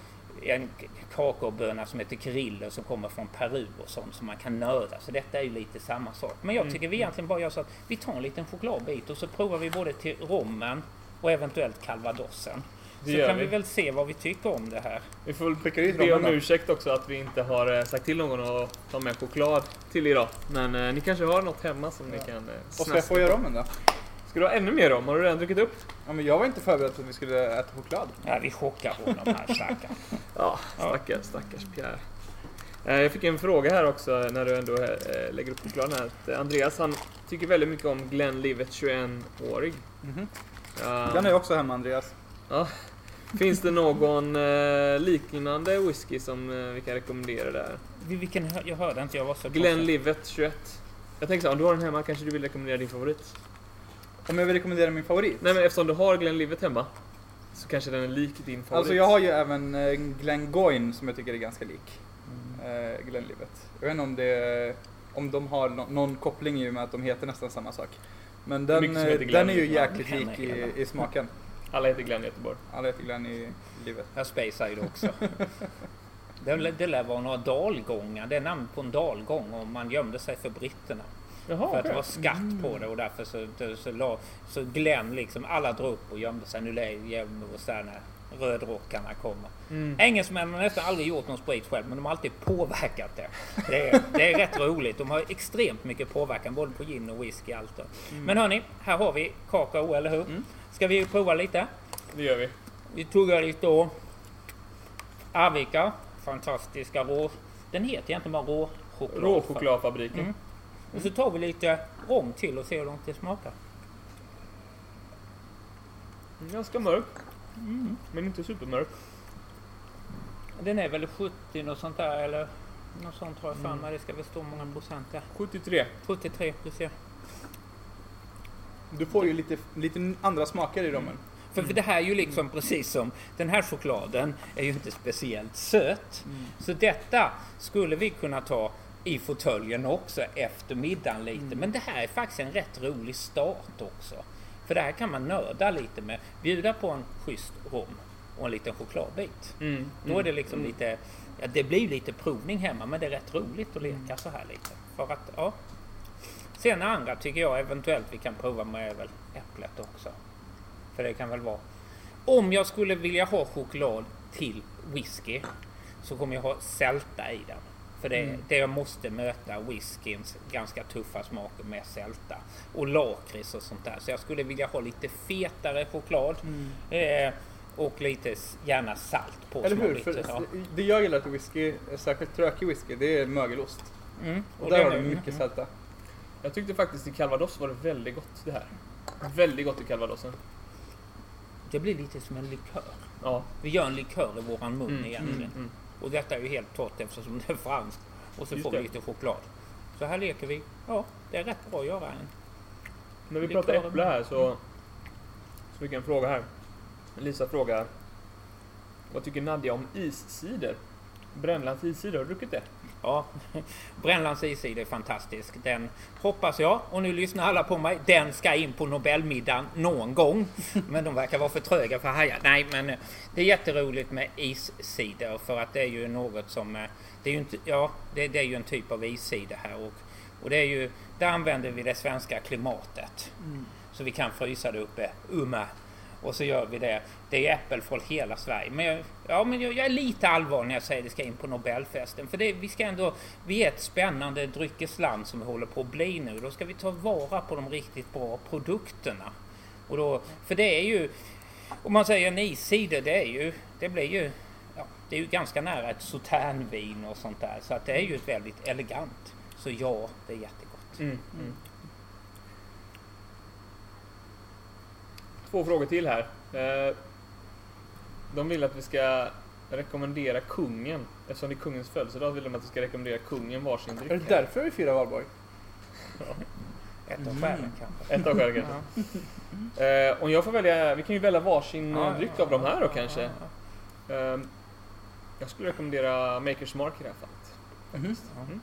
en kakaoböna som heter Kriller som kommer från Peru och sånt som man kan nörda. Så detta är ju lite samma sak. Men jag tycker vi egentligen bara gör så att vi tar en liten chokladbit och så provar vi både till rommen och eventuellt calvadosen. Det Så kan vi. vi. väl se vad vi tycker om det här. Vi får väl be om ursäkt också att vi inte har eh, sagt till någon att ta med choklad till idag. Men eh, ni kanske har något hemma som ni Ja. kan eh, Och ska jag snaska få göra om den då? Ska du ha ännu mer om? Har du redan druckit upp? Ja, men jag var inte förberedd på att vi skulle äta choklad. Ja, vi chockar honom här stackarn. Ja, stackars, stackars Pierre. Eh, Jag fick en fråga här också när du ändå eh, lägger upp chokladen här. Att, eh, Andreas han tycker väldigt mycket om Glenlivet 21-årig. Mhm. Ja, Den är också hemma Andreas. Finns det någon eh, liknande whisky som eh, vi kan rekommendera där? Vilken, jag hörde inte, jag var så Glenlivet 21. Jag tänker så, om du har den hemma kanske du vill rekommendera din favorit? Om jag vill rekommendera min favorit? Nej men eftersom du har Glenlivet hemma så kanske den är lik din favorit. Alltså jag har ju även eh, Glengoyne som jag tycker är ganska lik Mm. eh, Glenlivet. Jag vet inte om det om de har nå- någon koppling i och med att de heter nästan samma sak. Men den, eh, den är ju jäkligt lik i, i smaken. Alla heter Glenn i Göteborg. Alla heter Glenn i livet. Jag spejsar ju det också. Det, det lär vara några dalgångar. Det är namn på en dalgång och man gömde sig för britterna. Jaha, för att det var skatt på det och därför så, så, så, la, så Glenn liksom, alla drog upp och gömde sig. Nu gömmer vi oss där när rödrockarna kommer. Mm. Engelsmännen har nästan aldrig gjort någon sprit själv men de har alltid påverkat det. Det är, det är rätt roligt. De har extremt mycket påverkan både på gin och whisky. Allt. då. Men hörni, här har vi kakao, eller hur? Mm. Ska vi prova lite? Det gör vi. Vi tuggar lite då. Arvika. Fantastiska rå... Den heter egentligen bara råchoklad. Råchokladfabriken. Mm. Och så tar vi lite rom till och ser hur långt det smakar. Mm, Ganska mörk. Men inte supermörk. Den är väl 70 något sånt där eller något sånt tror jag för Mm. mig. Det ska väl stå många procent där. 73. 73 precis. Du får ju lite, lite andra smaker i rommen. För, för det här är ju liksom precis som den här chokladen är ju inte speciellt söt. Så detta skulle vi kunna ta i fåtöljen också efter middagen lite. Men det här är faktiskt en rätt rolig start också. För det här kan man nörda lite med. Bjuda på en schysst rom och en liten chokladbit. Mm. Då är det liksom lite, ja, det blir lite provning hemma men det är rätt roligt att leka så här lite. För att, ja. Sen andra tycker jag eventuellt vi kan prova med väl äpplet också. För det kan väl vara. Om jag skulle vilja ha choklad till whisky så kommer jag ha sälta i den. För det, Mm. det jag måste möta whiskyns ganska tuffa smaker med sälta. Och lakrits och sånt där. Så jag skulle vilja ha lite fetare choklad. Eh, och lite gärna salt på. Eller hur? lite, För ja. det jag gillar till whisky, särskilt trökig whisky, det är mögelost. Mm. Och där det- har du mycket mm. sälta. Jag tyckte faktiskt i calvados var det väldigt gott det här. Väldigt gott i calvadosen. Det blir lite som en likör. Ja. Vi gör en likör i våran mun Mm, egentligen. mm, mm. Och detta är ju helt torrt eftersom det är franskt. Och så Just får vi det. lite choklad. Så här leker vi. Ja, det är rätt bra att göra en. När vi Det pratar äpple vi. här så, så fick jag en fråga här. Lisa frågar Vad tycker Nadja om iscider? Brännlands iscider, har du druckit det? Ja, Brännlands iscider är fantastisk. Den hoppas jag, och nu lyssnar alla på mig, den ska in på Nobelmiddagen någon gång. Men de verkar vara för tröga för att haja. Nej, men eh, det är jätteroligt med iscider för att det är ju något som... eh, Det är ju inte, ja, det, det är ju en typ av iscider här och, och det är ju... Där använder vi det svenska klimatet. Så vi kan frysa det uppe, umma. Och så gör vi det. Det är Apple från hela Sverige. Men, jag, ja, men jag, jag är lite allvarlig när jag säger att det ska in på Nobelfesten. För det, vi ska ändå... Vi är ett spännande dryckesland som vi håller på att bli nu. Då ska vi ta vara på de riktigt bra produkterna. Och då, för det är ju... Om man säger en iscider, det är ju... Det blir ju... Ja, det är ju ganska nära ett sauternvin och sånt där. Så att det är ju ett väldigt elegant. Så ja, det är jättegott. Mm. Mm. Två frågor till här. Eh, De vill att vi ska rekommendera kungen. Eftersom det är kungens födelsedag vill de att vi ska rekommendera kungen varsin Är det dryck. därför vi firar valborg? Ett av Mm. skälen kanske. Ett av skälen kanske. Eh, Om jag får välja, vi kan ju välja varsin Ja, dryck ja, av de här då ja, kanske. ja, ja. Eh, Jag skulle rekommendera Makers Mark i det här fallet. Mhm.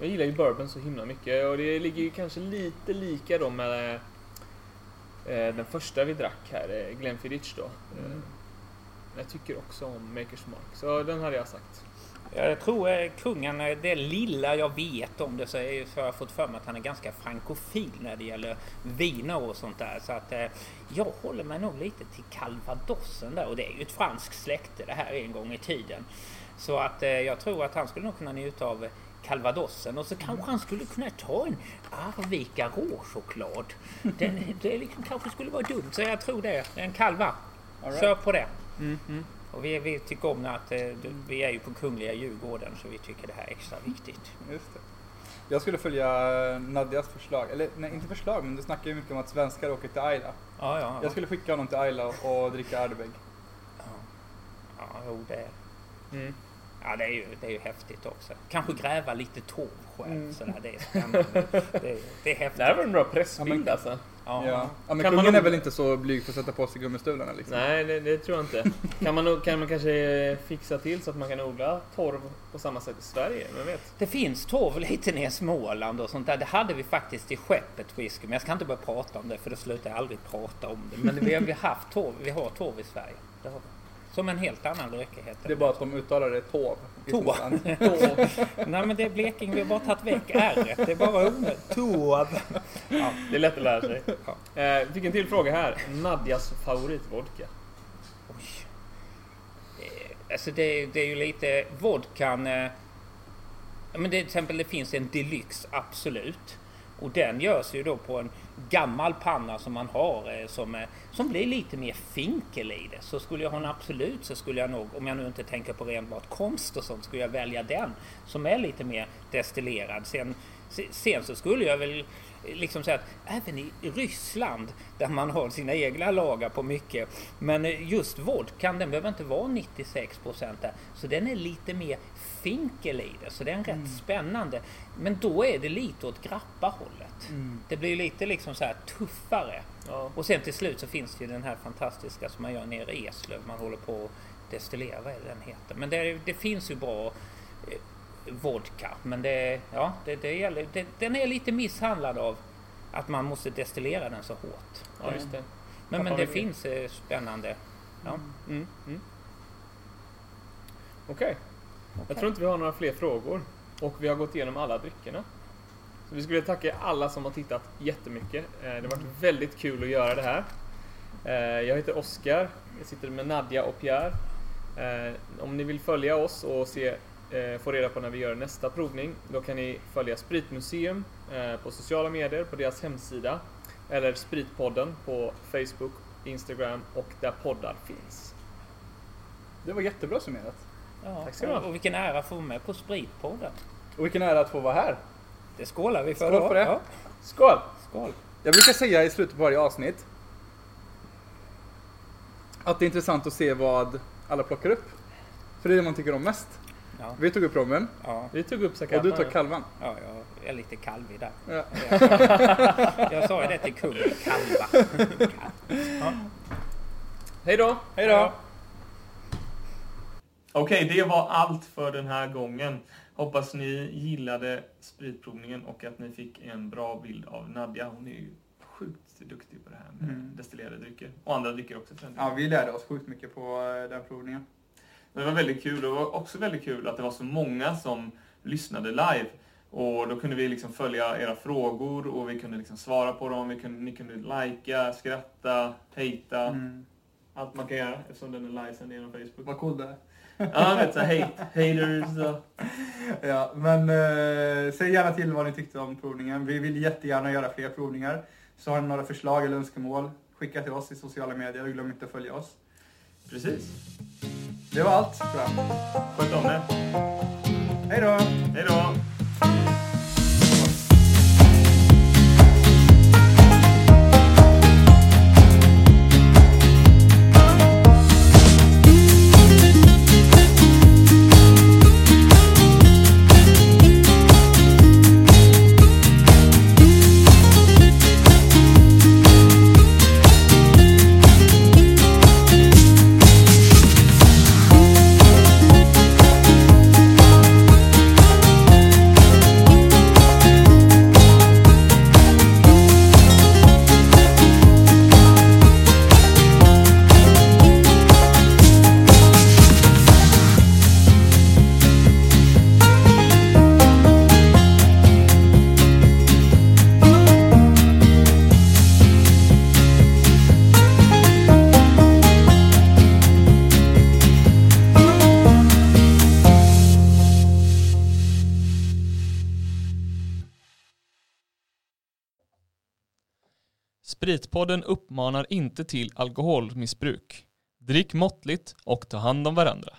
Jag gillar ju bourbon så himla mycket och det ligger ju kanske lite lika då med den första vi drack här, eh, Glenfiddich då. Eh, Mm. Jag tycker också om Makers Mark, så den hade jag sagt. Jag tror eh, kungen, eh, det lilla jag vet om det så, är, har jag fått för mig att han är ganska frankofil när det gäller viner och sånt där. Så att eh, jag håller mig nog lite till calvadosen där och det är ju ett franskt släkte det här en gång i tiden. Så att eh, jag tror att han skulle nog kunna njuta av eh, calvadosen och så kanske han skulle kunna ta en Arvika råchoklad. Den, det liksom kanske skulle vara dumt så jag tror det. En kalva. Right. Kör på det. Mm, mm. Och vi, vi tycker om att eh, vi är ju på Kungliga Djurgården så vi tycker det här är extra viktigt. Just det. Jag skulle följa Nadjas förslag, eller nej inte förslag men du snackar ju mycket om att svenskar åker till Ayla. Ja, ja, ja. Jag skulle skicka honom till Ayla och dricka Ardbeg. Ja, ja jo, det, Mm. Ja, det, är ju, det är ju häftigt också. Kanske gräva lite torv själv. Mm. Sådär, det är spännande. det, är- det är häftigt. Det här var en bra pressbild Ja, men- alltså. Ja. Ja. ja men Kan man kungen nog- är väl inte så blyg för att sätta på sig gummistövlarna liksom? Nej, det, det tror jag inte. Kan man, kan man kanske fixa till så att man kan odla torv på samma sätt i Sverige? Vem vet? Det finns torv lite ner i Småland och sånt där. Det hade vi faktiskt i skeppet whisky. Men jag ska inte börja prata om det för då slutar jag aldrig prata om det. Men vi har, vi har haft torv. Vi har torv i Sverige. Det har vi. Som en helt annan heter Det är bara att de uttalar det tov. Tov. Nej men det är Blekinge, vi har bara tagit väck r Det är bara onödigt. Torv. Ja. Det är lätt att lära sig. Ja. Eh, fick en till fråga här. Nadjas favoritvodka? Oj. Eh, Alltså det, det är ju lite vodkan. Eh, men det, till exempel det finns en deluxe, absolut. Och den görs ju då på en gammal panna som man har eh, som, som blir lite mer finkel i det. Så skulle jag ha en absolut så skulle jag nog, om jag nu inte tänker på renbart konst och sånt, skulle jag välja den som är lite mer destillerad. Sen, sen så skulle jag väl eh, liksom säga att även i Ryssland där man har sina egna lagar på mycket. Men eh, just vodkan den behöver inte vara 96 där. Så den är lite mer finkel i det. Så den är rätt spännande. Men då är det lite åt grappa-hållet. Mm. Det blir lite liksom så här tuffare. Ja. Och sen till slut så finns det ju den här fantastiska som man gör nere i Eslöv. Man håller på att destillera, vad är det den heter? Men det, det finns ju bra eh, vodka. Men det, ja, det, det gäller, det, den är lite misshandlad av att man måste destillera den så hårt. ja, just det. Men, men det finns eh, spännande. Ja. Mm. Mm. Okej. Jag tror inte vi har några fler frågor. Och vi har gått igenom alla dryckerna. Så vi skulle tacka alla som har tittat jättemycket. Eh, Det har varit väldigt kul att göra det här. Eh, Jag heter Oskar. Jag sitter med Nadja och Pierre. Eh, Om ni vill följa oss och se få reda på när vi gör nästa provning, då kan ni följa Spritmuseum på sociala medier, på deras hemsida, eller Spritpodden på Facebook, Instagram och där poddar finns. Det var jättebra summerat. Ja, Tack ska du ha. Och vilken ära att få vara med på Spritpodden. Och vilken ära att få vara här. Det skålar vi för Skål på det. Ja, Skål! skål. Jag brukar säga i slutet på varje avsnitt att det är intressant att se vad alla plockar upp. För det är det man tycker om mest. Ja, Vi tog upp rommen ja, Vi tog upp och du tar kalvan. ja, jag är lite kalvig där. Ja. Jag sa ju det till kungen, kalva. Hej då! Hej då! Okej, det var allt för den här gången. Hoppas ni gillade spritprovningen och att ni fick en bra bild av Nadja. Hon är ju sjukt duktig på det här med Mm. destillerade drycker. Och andra drycker också. Ja, vi lärde oss sjukt mycket på eh, den provningen. Det var väldigt kul. Det var också väldigt kul att det var så många som lyssnade live. Och då kunde vi liksom följa era frågor och vi kunde liksom svara på dem. Vi kunde, ni kunde likea, skratta, hejta. Mm. Allt man kan göra eftersom den är livesänd genom Facebook. Vad cool det är. Ja, vet så hate, haters och... Ja, men eh, säg gärna till vad ni tyckte om provningen. Vi vill jättegärna göra fler provningar. Så har ni några förslag eller önskemål, skicka till oss i sociala medier och glöm inte att följa oss. Precis. Det var allt tror jag. Sköt om er. Hej då! Hej då! Spritpodden uppmanar inte till alkoholmissbruk. Drick måttligt och ta hand om varandra.